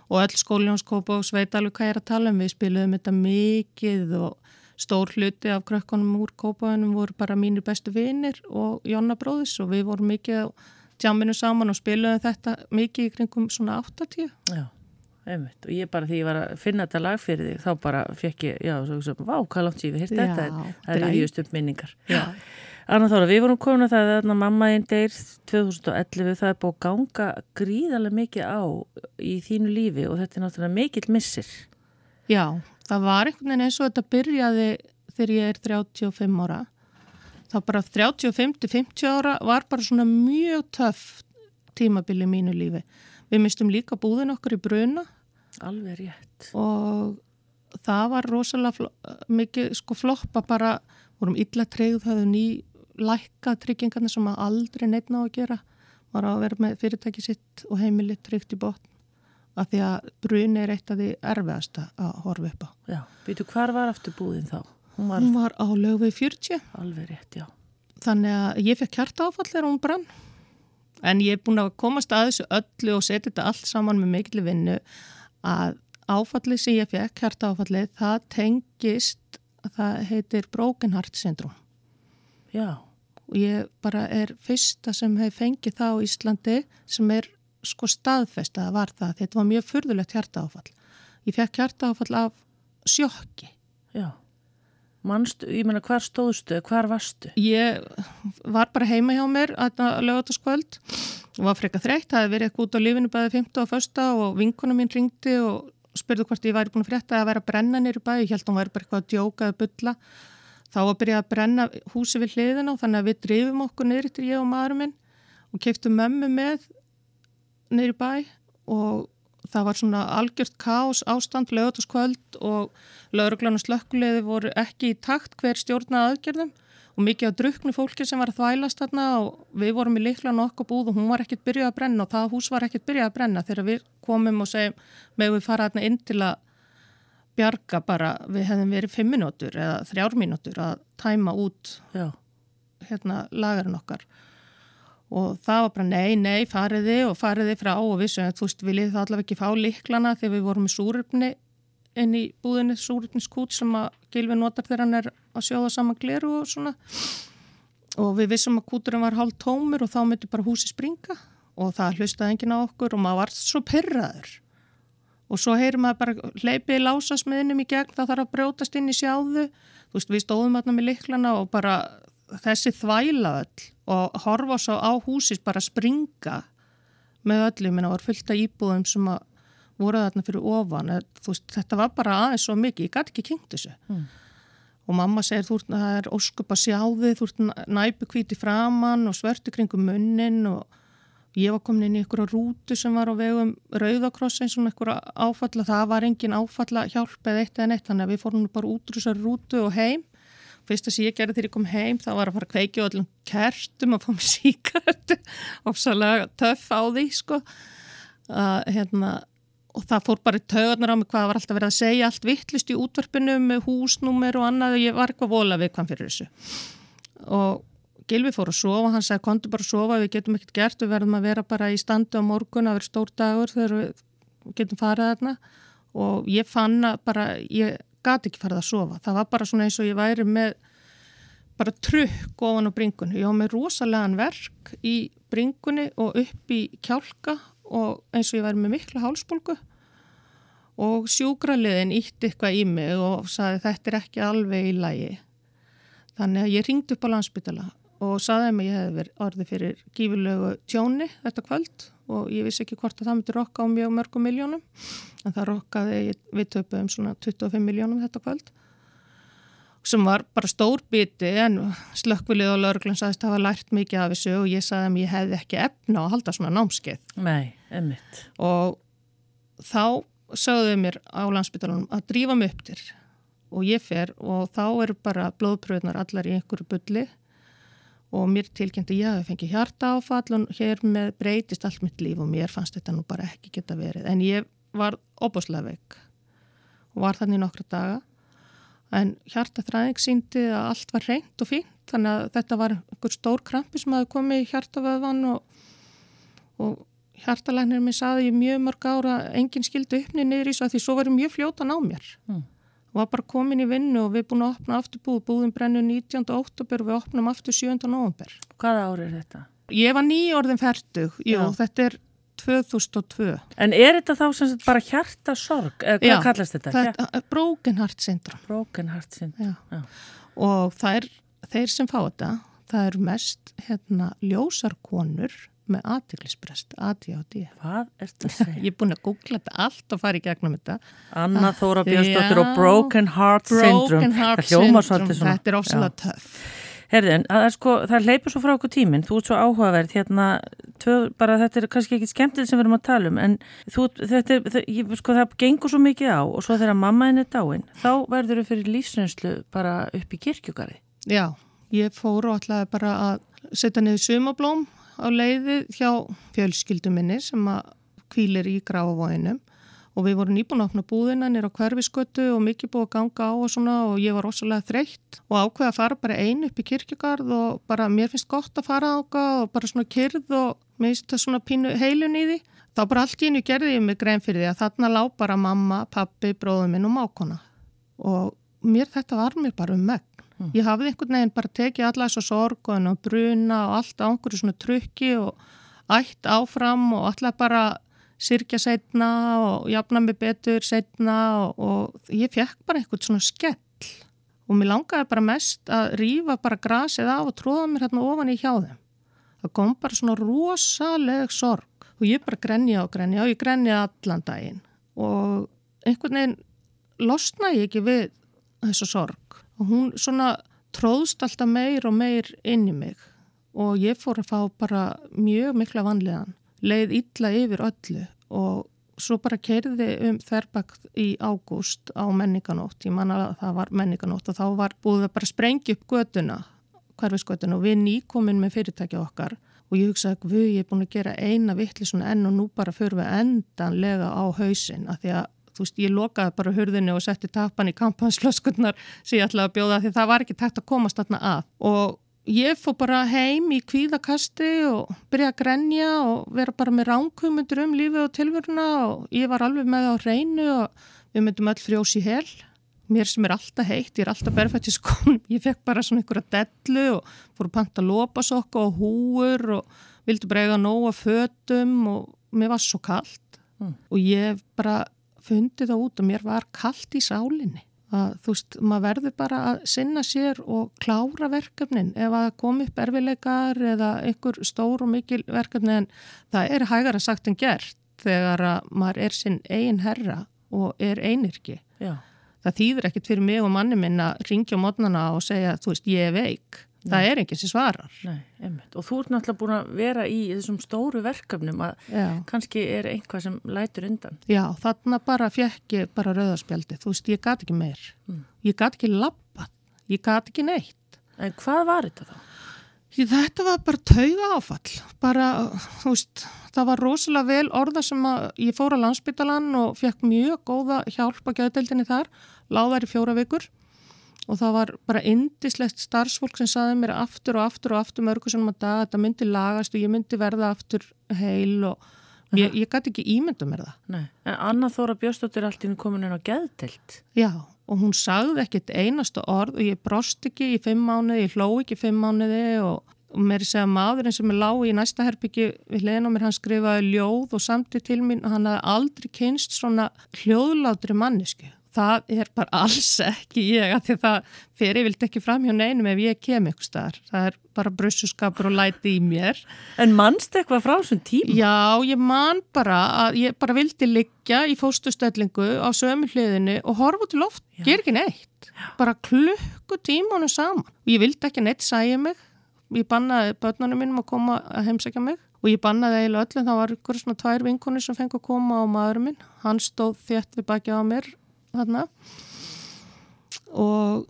og öll skóljónskópa og sveit alveg hvað ég er að tala um. Við spiluðum þetta mikið og stór hluti af krökkunum úr kópaðunum voru bara mínir bestu vinir og Jonna bróðis og við vorum mikið á tjáminu saman og spiluðum þetta mikið í kringum svona 80. já, einmitt. Og ég bara því ég var að finna þetta lag fyrir þig, þá bara fekk ég, já, svo, svo, vá, hvað langt síðan við hýrt Já, þetta, það er er yfirjust upp minningar. Já. Anna Þóra, við vorum komin að það að mamma einn deyr 2011, það er búið að ganga gríðarlega mikið á í þínu lífi og þetta er náttúrulega mikill missir. Já, það var einhvern veginn eins og þetta byrjaði þegar ég er 35 ára. Það bara 35-50 ára var bara svona mjög töff tímabili í mínu lífi. Við mistum líka búðin okkur í bruna Alveg rétt. og það var rosalega mikið sko floppa bara, vorum illa treyð, höfðu ný lækka tryggingarnir sem að aldrei neitt ná að gera. Var að vera með fyrirtæki sitt og heimili tryggt í botn. Af því að bruni er eitt af því erfiðasta að horfa upp á. Já, býtu hvar var aftur búðin þá? Hún var Hún var á lögu 40 alveg rétt, já. þannig að ég fekk hjarta áfall þegar hún brann en ég er búin að komast að þessu öllu og setja þetta allt saman með miklu vinnu að áfallið sem ég fekk, hjarta áfallið, það tengist það heitir Broken Heart Syndrome Já, og ég bara er fyrsta sem hef fengið það á Íslandi sem er sko staðfest að það var það þetta var mjög furðulegt hjarta áfall ég fekk hjarta áfall af sjokki já. Manstu, ég meina hvar stóðstu, hvar varstu? Ég var bara heima hjá mér að lögataskvöld og var freka þreytt, það hefði verið eitthvað út á lífinu bæði 15 og första og vinkona mín ringdi og spurði hvort ég væri búin að frétta að vera að brenna nýru bæði, ég held að hún væri bara eitthvað að djóka eða bylla. Þá var að byrja að brenna húsi við hliðina og þannig að við drifum okkur niður til ég og maðurum minn og keftum mömmu með nýru bæ og það var svona algjört kás ástand lögataskvöld og lauruglan og slökkuleiði voru ekki í takt hver stjórnaði aðgerðum og mikið á druknu fólki sem var að þvælast þarna og við vorum í likla nokkuð búð og hún var ekkert byrjuð að brenna og það hús var ekkert byrjuð að brenna. Þegar við komum og segjum með við fara þarna inn til að bjarga bara, við hefðum verið fimm minútur eða þrjár minútur að tæma út hérna lagarinn okkar. Og það var bara nei, nei, fariði og fariði frá og við sögum, þú veist, viljið það allavega ekki fá liklana þegar við vorum í súröfni inn í búðinni, súröfniskút sem að Gilvi notar þegar hann er að sjóða saman gleru og svona. Og við vissum að kúturinn var hálf tómur og þá myndi bara húsi springa og það hlustaði enginn á okkur og maður var svo pyrraður og svo heyrir maður bara hleypið í lásasmiðinum í gegn það þarf að brjótast inn í sjáðu. Þú veist við stóðum aðna með liklana og bara þessi þvæla öll og horfa svo á húsis bara springa með öllu, minna var fullt af íbúðum sem að voru þarna fyrir ofan. Veist, þetta var bara aðeins svo mikið, ég gæti ekki kynnt þessu. Mm. og mamma segir þú ert, það er óskup að sjá þið þú ert næpu kvíti framann og svörtu kringum munnin og ég var komin inn í einhverja rútu sem var á vegum Rauðakross eins og einhverja áfalla, það var engin áfalla hjálp eða eitt eða neitt, þannig að við fórum bara út úr þessari rútu og heim. Fyrsta sem ég gerði þegar ég kom heim þá var að fara að kveiki og allum kertum að fá mig síkartu og svolítið töff á því sko. Uh, hérna, og það fór bara í tögarnar á mig hvað var alltaf verið að segja allt vittlist í útvarpinu með húsnúmer og annað og ég var eitthvað vola við hvað fyrir þessu. Og Gilvi fór að sofa, hann sagði kontu bara að sofa við getum ekkert gert, við verðum að vera bara í standu á morgun, að vera stór dagur þegar við getum farið þarna og ég fann að bara, ég gati ekki farið að sofa. Það var bara svona eins og ég væri með bara trukk ofan á bringunni. Ég á með rosalegan verk í bringunni og upp í kjálka og eins og ég væri með mikla hálsbólgu og sjúkraliðin ítti eitthvað í mig og saði þetta er ekki alveg í lagi. Þannig að ég ringdi upp á landsbytala og saði að ég hef verið orðið fyrir gífurlegu tjóni þetta kvöld og ég vissi ekki hvort að það myndi rokka á mjög mörgum miljónum en það rokkaði við töpuðum svona 25 miljónum þetta kvöld sem var bara stór biti en slökkvilið og lauruglan sagðist að hafa lært mikið af þessu og ég sagði að ég hefði ekki efna að halda svona námskeið. Nei, emmitt. Og þá sagðuðu mér á landsbytalunum að drífa mig upp til og ég fer og þá eru bara blóðpröðunar allar í einhverju bulli og mér tilkynnti ég að ég fengi hjarta áfall og hér með breytist allt mitt líf og mér fannst þetta nú bara ekki geta verið. En ég var opbúslega veik og var þannig nokkra daga. En hjartaþræðing síndi að allt var reynd og fínt þannig að þetta var einhver stór krampi sem hafi komið í hjartavöðvan og, og hjartalæknir minn saði í mjög mörg ára engin skildi uppni niður í svo að því svo var mjög fljótan á mér. Mm. Og var bara komin í vinnu og við búin að opna aftur búið, búðum brennu 19. oktober og við opnum aftur 7. november Hvaða ári er þetta? Ég var nýjórðin færtug, jú, Já. þetta er 2002. En er þetta þá sem sagt bara hjartasorg? Eða hvað Já, kallast þetta? þetta er broken heart syndrome. Broken heart syndrome. Já. Og það er, þeir sem fá þetta, það eru mest hérna ljósarkonur með aðtiklisbrest, ADHD. Hvað er þetta að segja? Ég er búin að googla þetta allt og fara í gegnum þetta. Anna Þóra Björnsdóttir og Broken Heart Syndrome. Hljómar Syndrome, svolítið svona. þetta er ofsalega töff. Herði, en það er sko, það leipur svo frá okkur tíminn, þú ert svo áhugaverð, hérna, tvö, bara þetta er kannski ekki skemmtilegt sem við erum að tala um, en þú, þetta er, það, ég, sko, það gengur svo mikið á og svo þegar mamma henni er dáin, þá verður þau fyrir lífsreynslu bara upp í kirkjugarði. Já, ég fór og ætlaði bara að setja niður sumablóm á leiði hjá fjölskyldu minni sem að kvílir í grafavóinum og við vorum nýbúin að opna búðina nýra á hverfiskötu og mikið búið að ganga á og svona og ég var rosalega þreytt og ákveði að fara bara einu upp í kirkjugarð og bara mér finnst gott að fara áka og bara svona kyrð og mér finnst það svona pínu heilun í því. Þá bara allt í einu gerði ég mig grein fyrir því að þarna lá bara mamma, pappi, bróður minn og mákona og mér þetta var mér bara um megn. Ég hafði einhvern veginn bara tekið alla þess að sorg og bruna og allt á einhverju svona trukki og ætt áfram og alltaf bara sirkja setna og jafna mig betur setna og, og ég fekk bara einhvern svona skell og mér langaði bara mest að rífa bara grasið af og tróða mér hérna ofan í hjá þeim. Það kom bara svona rosaleg sorg og ég bara grenja og grenja og ég grenja allan daginn og einhvern veginn losnaði ég ekki við þessa sorg og hún svona tróðst alltaf meir og meir inn í mig. Og ég fór að fá bara mjög mikla vanlegan, leið illa yfir öllu. Og svo bara kerði um þerbak í ágúst á menninganótt, ég man að það var menninganótt og þá var búið að bara sprengja upp göduna, hverfisgötuna. Og við nýkomin með fyrirtækja okkar. Og ég hugsaði að við, ég er búin að gera eina vittli svona enn og nú bara fyrir við endanlega á hausin að því að þú veist, ég lokaði bara hurðinu og setti tappan í kampanslöskunnar sem ég ætlaði að bjóða því það var ekki tægt að komast þarna að. Og ég fór bara heim í kvíðakasti og byrja að grenja og vera bara með ránkumundur um lífi og tilvöruna og ég var alveg með á reynu og við myndum öll frjós í hel. Mér sem er alltaf heitt, ég er alltaf berfætt í skónum, ég fekk bara svona einhverja dellu og fór að panta lópasokka og húur og vildi bara eiga nóga fötum og mér var svo kallt Mm. og ég bara fundið það út og mér var kallt í sálinni að þú veist, maður verður bara að sinna sér og klára verkefnin ef að kom upp erfileikar eða einhver stór og mikil verkefni en það er hægara sagt en gert þegar að maður er sinn eigin herra og er einirki. Já. Það þýðir ekkit fyrir mig og manni minn að ringja á mótnana og segja, þú veist, ég er veik. Það er enginn sem svarar. Nei. Og þú ert náttúrulega búin að vera í þessum stóru verkefnum að Já. kannski er einhvað sem lætur undan. Já, þarna bara fekk ég bara rauðarspjaldi. Þú veist, ég gat ekki meir. Ég gat ekki labbað. Ég gat ekki neitt. En hvað var þetta þá? Þetta var bara tauga áfall. Bara, þú veist, það var rosalega vel orða sem að ég fór á landsbytalan og fekk mjög góða hjálp á gæðdeldinni þar. Láðar í fjóra vikur og það var bara indislegt starfsfólk sem saði mér aftur og aftur og aftur mörgur sem að dag að þetta myndi lagast og ég myndi verða aftur heil og ég, ég gæti ekki ímynda mér það. Nei. En Anna Þóra Björnsdóttir er allt í komin inn á geðtelt. Já, og hún sagði ekkit einasta orð og ég brost ekki í fimm mánuði, ég hló ekki í fimm mánuði og, og mér segja maðurinn sem er lág í næsta herbyggi við hliðin á mér, hann skrifaði ljóð og samtið til mín og hann hafði aldrei kynst svona hljóðlátri mannesku. Það er bara alls ekki ég, af því að það fer ég vilt ekki fram hjá neinum ef ég kem ykkur staðar. Það er bara brussuskapur og læti í mér. En mannst eitthvað frá þessum tíma? Já, ég man bara að ég bara vildi liggja í fóstustellingu á sömu hliðinu og horfa út í loft, ger ekki neitt. Bara klukku tímanu saman. Og ég vildi ekki neitt sæja mig. Ég bannaði börnunum mínum að koma að heimsækja mig og ég bannaði eiginlega öllum. Það var ykkur svona tvær vinkonir sem fengi að koma á maðurum minn. Hann stóð þétt við baki á mér þarna. Og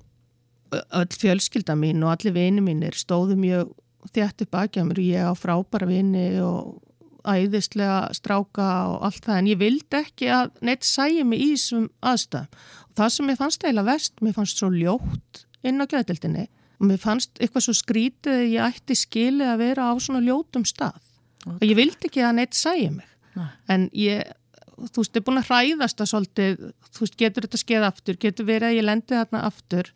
öll fjölskylda mín og allir vini mínir stóðu mjög upp baki á mér. Og ég á frábæra vini og æðislega stráka og allt það. En ég vildi ekki að neitt sæja mig í þessum aðstæðum. Og það sem ég fannst eiginlega vest, mér fannst svo ljótt inn á gæðdildinni og mér fannst eitthvað svo skrítið að ég ætti skilið að vera á svona ljótum stað. Og ég vildi ekki að neitt sæja mig. Nei. en ég þú veist, er búin að hræðast að svolítið, þú veist, getur þetta skeið aftur, getur verið að ég lendi þarna aftur?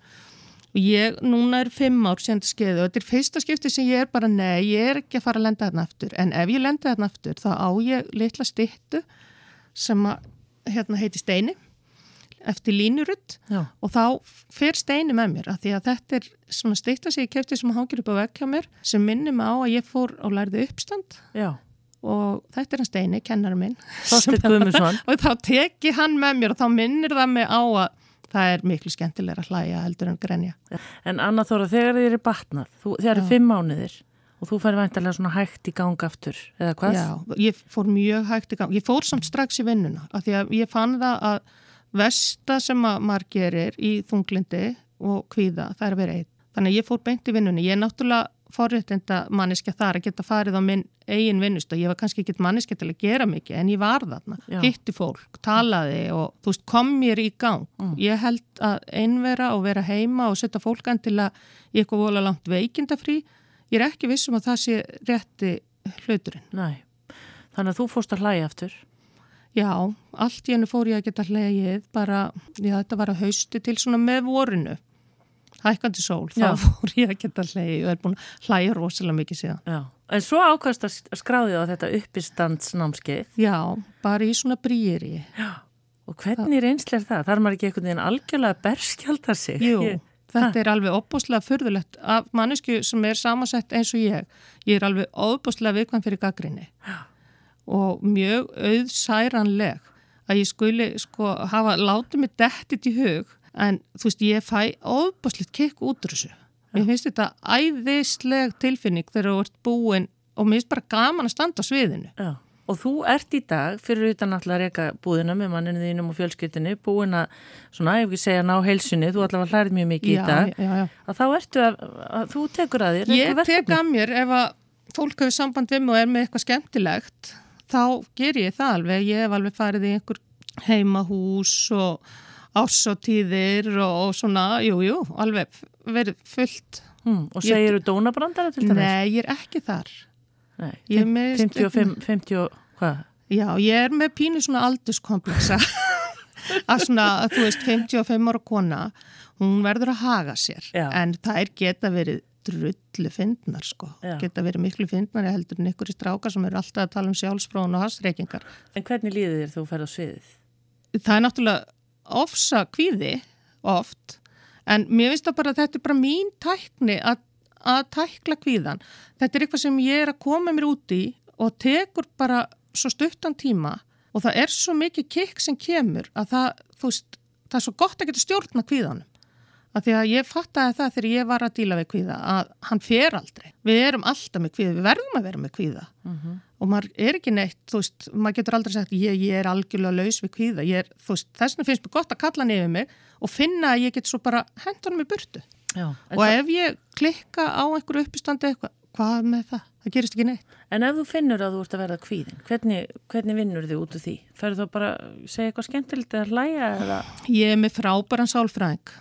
Og ég, núna er fimm ár sem þetta skeiði og þetta er fyrsta skipti sem ég er bara, nei, ég er ekki að fara að lenda þarna aftur, en ef ég lendi þarna aftur þá á ég litla stittu sem að, hérna, heiti Steini eftir línurutt og þá fer steini með mér að því að þetta er svona steikta sig ég kefti sem hangir upp á vekk hjá mér sem minnir mig á að ég fór og lærði uppstand. Já. Og þetta er hann steini, kennar minn og þá teki hann með mér og þá minnir það mig á að það er miklu skemmtilega að hlæja heldur en grenja En Anna Þóra, þegar þið eru batnað, þegar eru fimm mánuðir og þú færi væntalega svona hægt í gang aftur, eða hvað? Já, ég fór mjög hægt í gang. Ég fór samt strax í vinnuna af því að ég fann það að versta sem að maður gerir í þunglindi og kvíða, það er að vera einn. Þannig að ég fór beint í vinnunni. Ég náttúrulega forréttinda manniska þar að geta farið á minn eigin vinnust og ég var kannski ekki manniska til að gera mikið en ég var þarna. Já. Hitti fólk, talaði og þú veist kom mér í gang. Ég held að einvera og vera heima og setja fólk endilega í eitthvað vola langt veikindafrí. Ég er ekki vissum að það sé rétti hluturinn. Næ, þannig að þú fórst að hlæja aftur. Já, allt í hennu fór ég að geta hlegið bara, já þetta var að hausti til svona með vorinu, hækkandi sól, Já. þá fór ég að geta hlegið og er búin að hlæja rosalega mikið síðan. Já. En svo ákvæmst að skráði á þetta uppistandsnámskeið Já, bara í svona brýri. og hvernig reynsli er það? Þar maður ekki einhvern veginn algjörlega berskjaldar sig? Jú, Ég- þetta er alveg opbúslega furðulegt af mannesku sem er samansett eins og ég. Ég er alveg opbúslega viðkvæm fyrir gaggrinni og mjög auðsæranleg að ég skuli sko hafa látið mig dettit í hug en þú veist ég fæ opbúslegt kikk út úr þessu. Mér finnst þetta æðisleg tilfinning þegar þú ert búin og mér finnst bara gaman að standa á sviðinu. Já. Og þú ert í dag, fyrir utan alltaf að reyka búðina með manninu þínum og fjölskyldinu, búin að, svona, ef ekki segja ná heilsunni, þú allavega hlærið mjög mikið í dag, já, já. að þá ertu að, að þú tekur að þér Ég tek að mér ef að fólk hefur samband við mig og er með eitthvað skemmtilegt þá ger ég það alveg. Ég hef alveg farið í einhver heimahús og ásótíðir og, og svona, jú, jú, alveg verið fullt. Hmm, og Ég- segir þú dónabrandara til dæmis? Nei, ég er ekki þar. Nei. Ég er með- 55, 50 og hvað? Já, ég er með pínu svona aldurskomplexa að svona, að þú veist, 55 ára kona, hún verður að haga sér Já. en það er geta verið drullu fyndnar sko, Já. geta verið miklu fyndnar heldur en ykkur í stráka sem eru alltaf að tala um sjálfsfrón og hasreikingar. En hvernig líður þér þú ferð á sviðið? Það er náttúrulega ofsa kvíði oft en mér finnst það bara að þetta er bara mín tækni að, að tækla kvíðan. Þetta er eitthvað sem ég er að koma mér út í og tekur bara svo stuttan tíma og það er svo mikið kikk sem kemur að það, veist, það er svo gott að geta stjórna kvíðanum. Að því að ég fattaði það þegar ég var að díla við kvíða að hann fer aldrei. Við erum alltaf með kvíða, við verðum að vera með kvíða og maður er ekki neitt, þú veist, maður getur aldrei sagt ég, ég er algjörlega laus við kvíða, ég er, þú veist, þess vegna finnst mér gott að kalla yfir mig og finna að ég get svo bara hendur hann með burtu. Já. Og ef ég klikka á einhverju uppistandi eitthvað, hvað með það? Það gerist ekki neitt. en ef þú finnur að þú ert að verða kvíðin, hvernig, hvernig vinnur þið út úr því? Ferðu þú bara segja eitthvað skemmtilegt eða hlæja eða? Ég er með frábæran sálfræðing,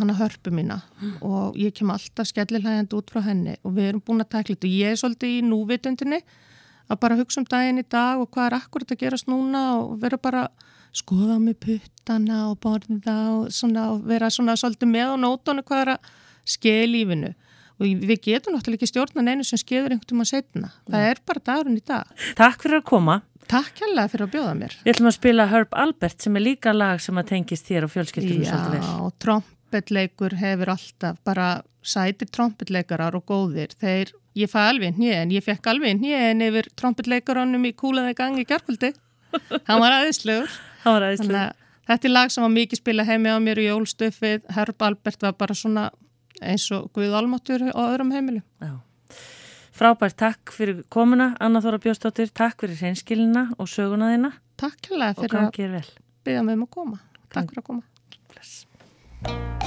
hann að hörpu mína og ég kem alltaf skellilhægjandi út frá henni og við erum búin að takla þetta ég er svolítið í núvitundinni að bara hugsa um daginn í dag og hvað er akkurat að gerast núna og vera bara skoða með puttana og borða og, svona, og vera svona svolítið með á nótónu hvað er að skeið lífinu og við getum náttúrulega ekki stjórna neinu sem skeiður einhvern tíma setna. Það er bara dagurinn í dag. Takk fyrir að koma. Takk hérlega fyrir að bjóða mér. Við ætlum að spila Herb Albert sem er líka lag sem að tengist þér og vel. Já, trompetleikur hefur alltaf bara sætir trompetleikarar og góðir. Þeir, ég fæ alveg hnjén, ég fekk alveg hnjén yfir trompetleikarannum í kúlaði gangi í gerkvöldi. Hann var aðeinslegur. Það var aðeinslega. Þannig að þetta er lag sem var mikið spila heimi á mér í jólstöfið. Herb Albert var bara svona eins og Guð Almáttur á öðrum heimilum. Já. Frábært, takk fyrir komuna, Anna Þóra Bjóstóttir, takk fyrir hreinskilina og söguna þína Takk hérlega fyrir að byggja mig um að koma. Takk fyrir að koma. Bless.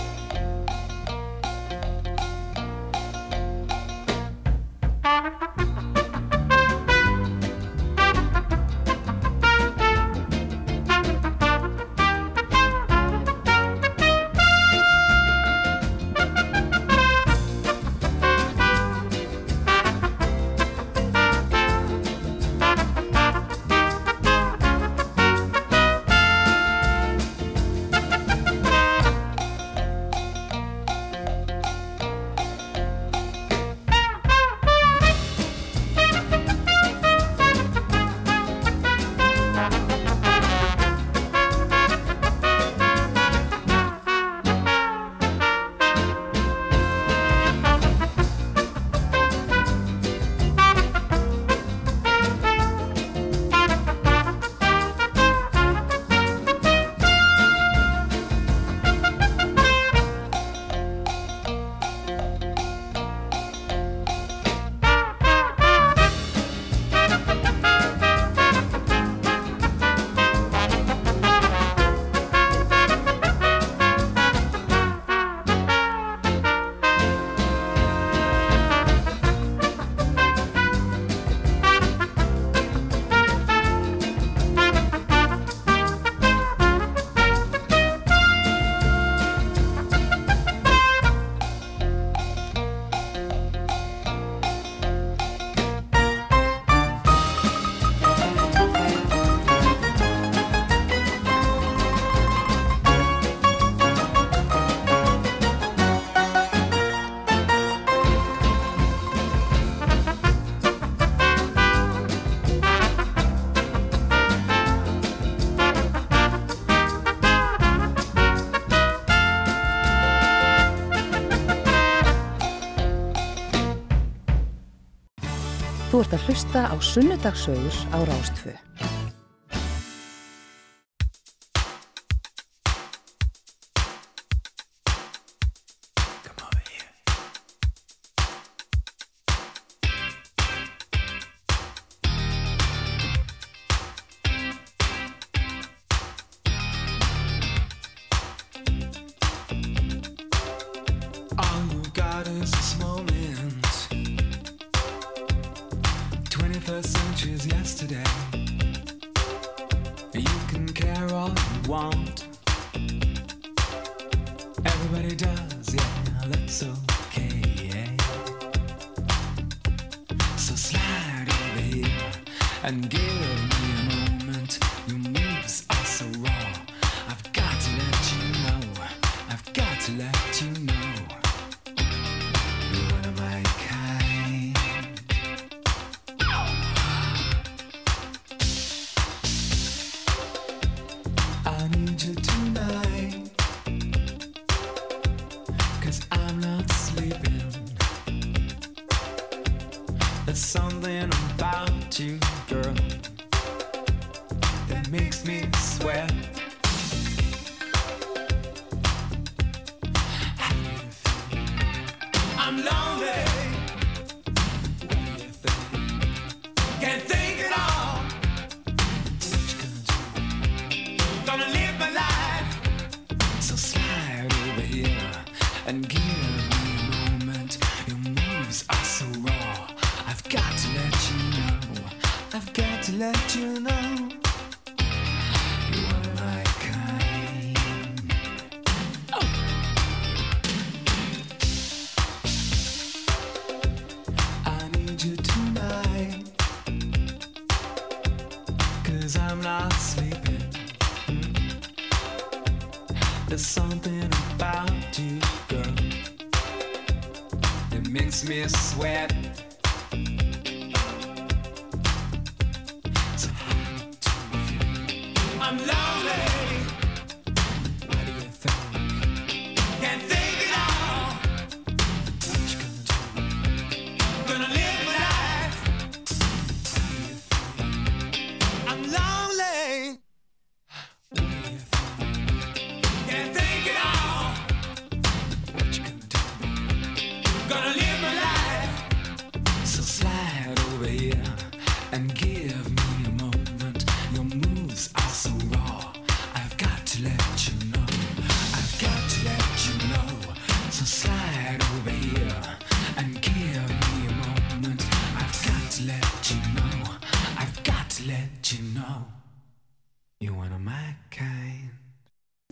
að hlusta á sunnudagsögur á Rástföðu.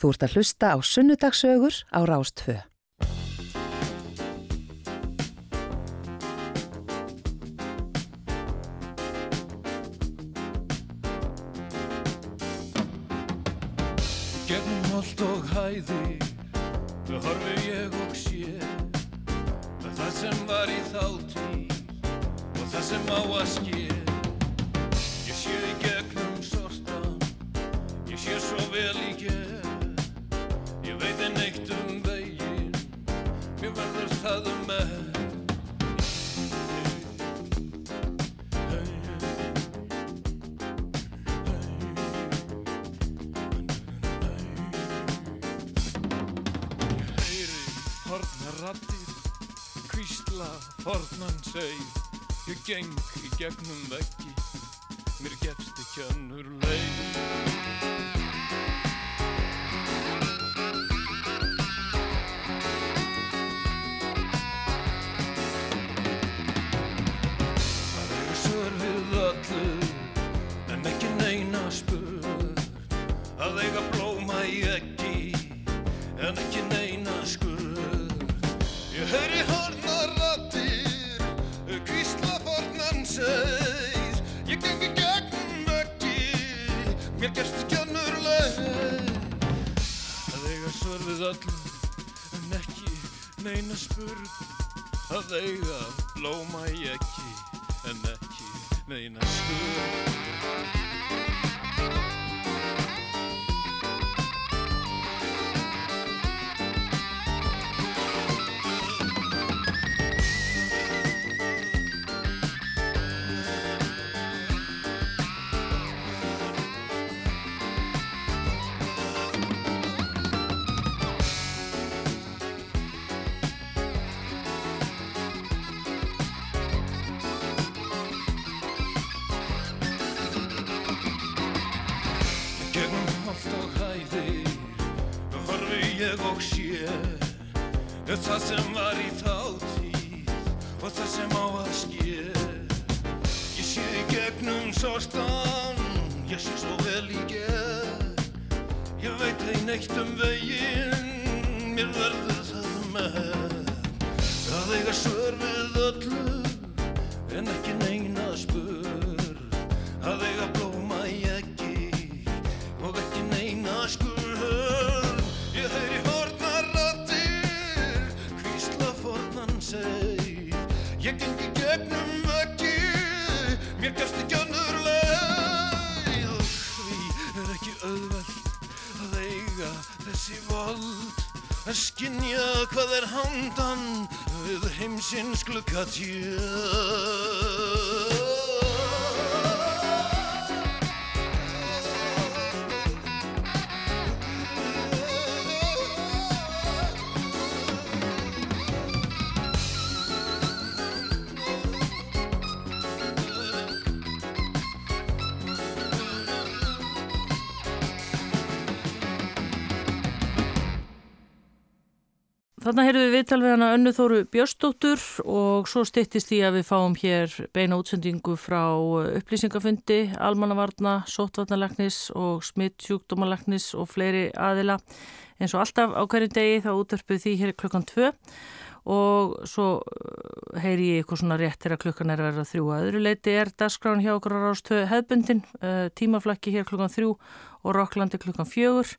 Þú ert að hlusta á sunnudagsögur á Rástföð. neina spurð að eiga blóma ég ekki en ekki neina spurð look at you. Þannig heyrðum við viðtal við hana önnu Þóru Björstóttur og svo stittist því að við fáum hér beina útsendingu frá eh, upplýsingafundi, almannavarna, sótvarnalagnis og smittsjúkdómalagnis og fleiri aðila. En svo alltaf á hverju degi þá útverfið því hér klukkan 2 og svo eh, heyri ég eitthvað svona rétt þegar klukkan er að vera þrjú að öðru leiti er dasgrán hjá okkur á rástöðu hefbundin eh, tímaflakki hér klukkan þrjú og Rokklandi klukkan fjögur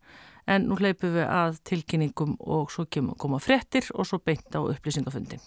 en nú leipum við að tilkynningum og svo koma frettir og svo beint á upplýsingafundin.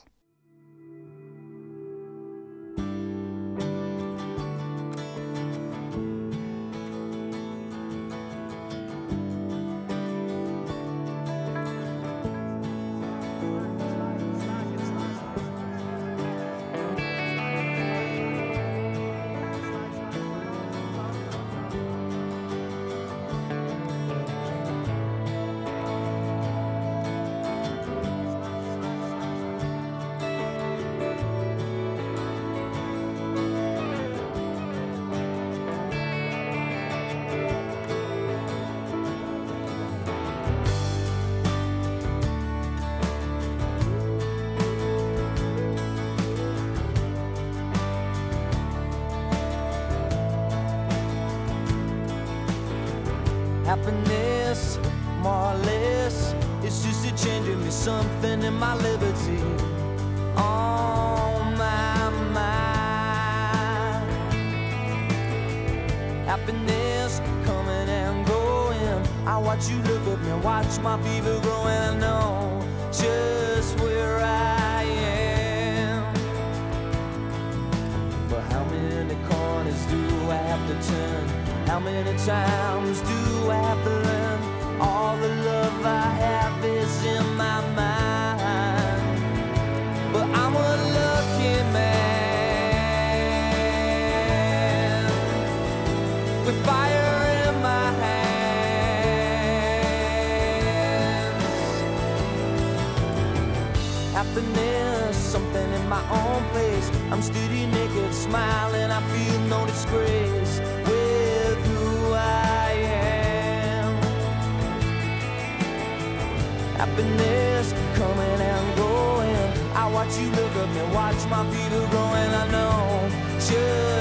growing, I know.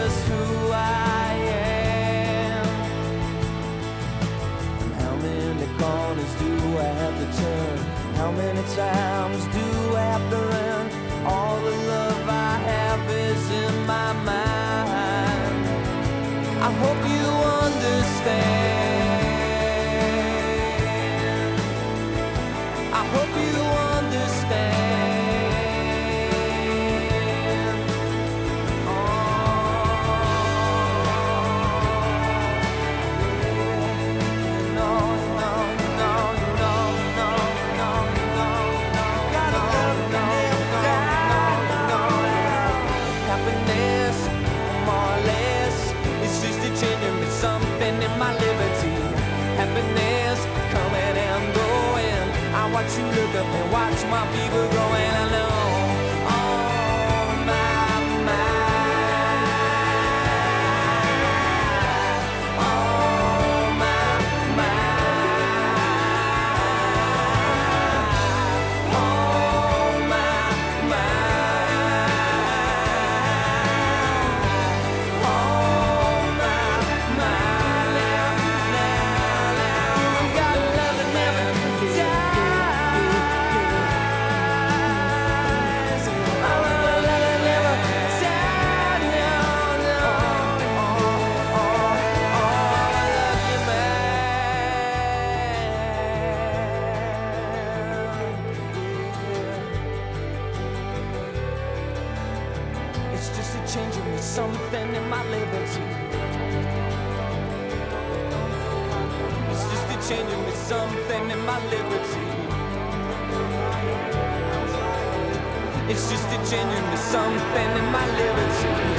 watch my fever growing. continuing to something in my living lyrics.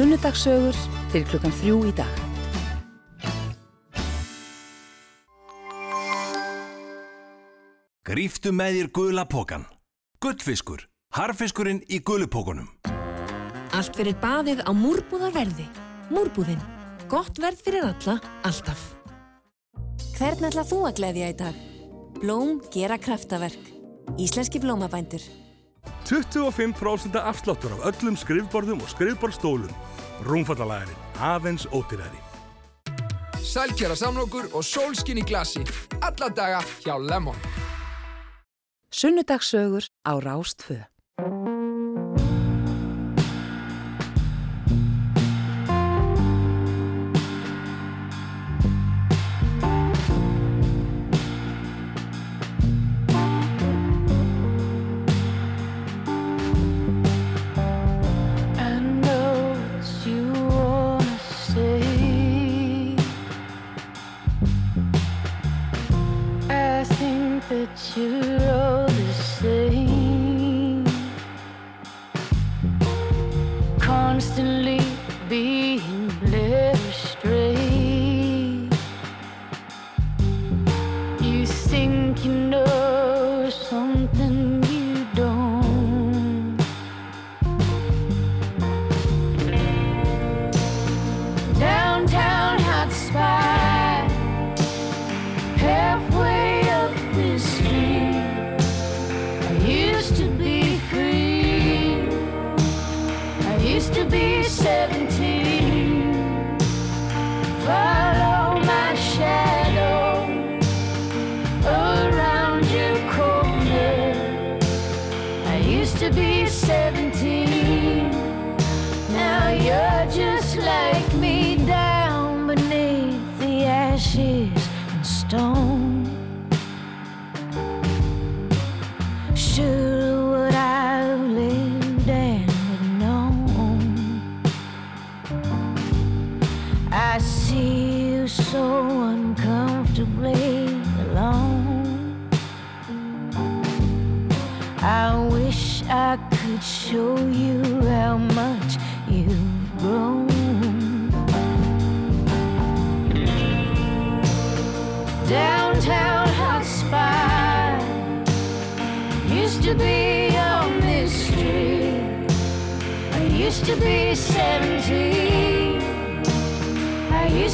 Sunnudagssögur til klukkan þrjú í dag. Gríftu með þér gula pókan. Gullfiskur. Harfiskurinn í gulupókunum. Allt fyrir baðið á múrbúðarverði. Múrbúðin. Gott verð fyrir alla, alltaf. Hvern ætla þú að gleðja í dag? Blóm gera kraftaverk. Íslenski blómabændur. 25% afsláttur af öllum skrifborðum og skrifborðstólum. Rúmfallalæðin, aðeins ótyræri. Sælkjara samlokur og sólskinn í glasi. Alla daga hjá Lemon. Sunnudagssögur á Rástfö. that you wrote. Used to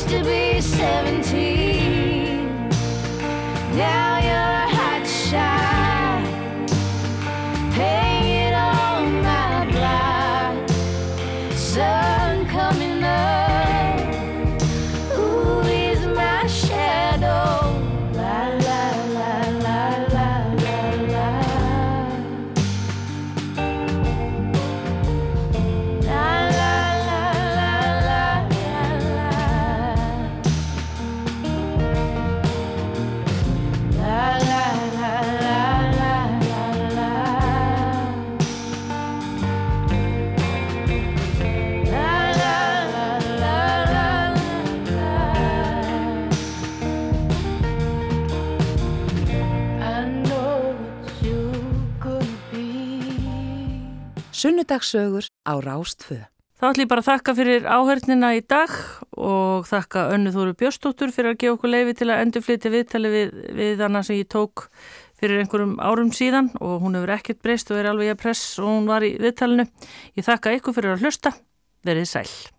to be 17. Sunnudagssögur á Rástfö. Þá ætlum ég bara að þakka fyrir áhörnina í dag og þakka önnu Þóru Björstóttur fyrir að gefa okkur leiði til að endurflytja viðtali við, við hana sem ég tók fyrir einhverjum árum síðan og hún hefur ekkert breyst og er alveg að press og hún var í viðtalinu. Ég þakka ykkur fyrir að hlusta. Verið sæl.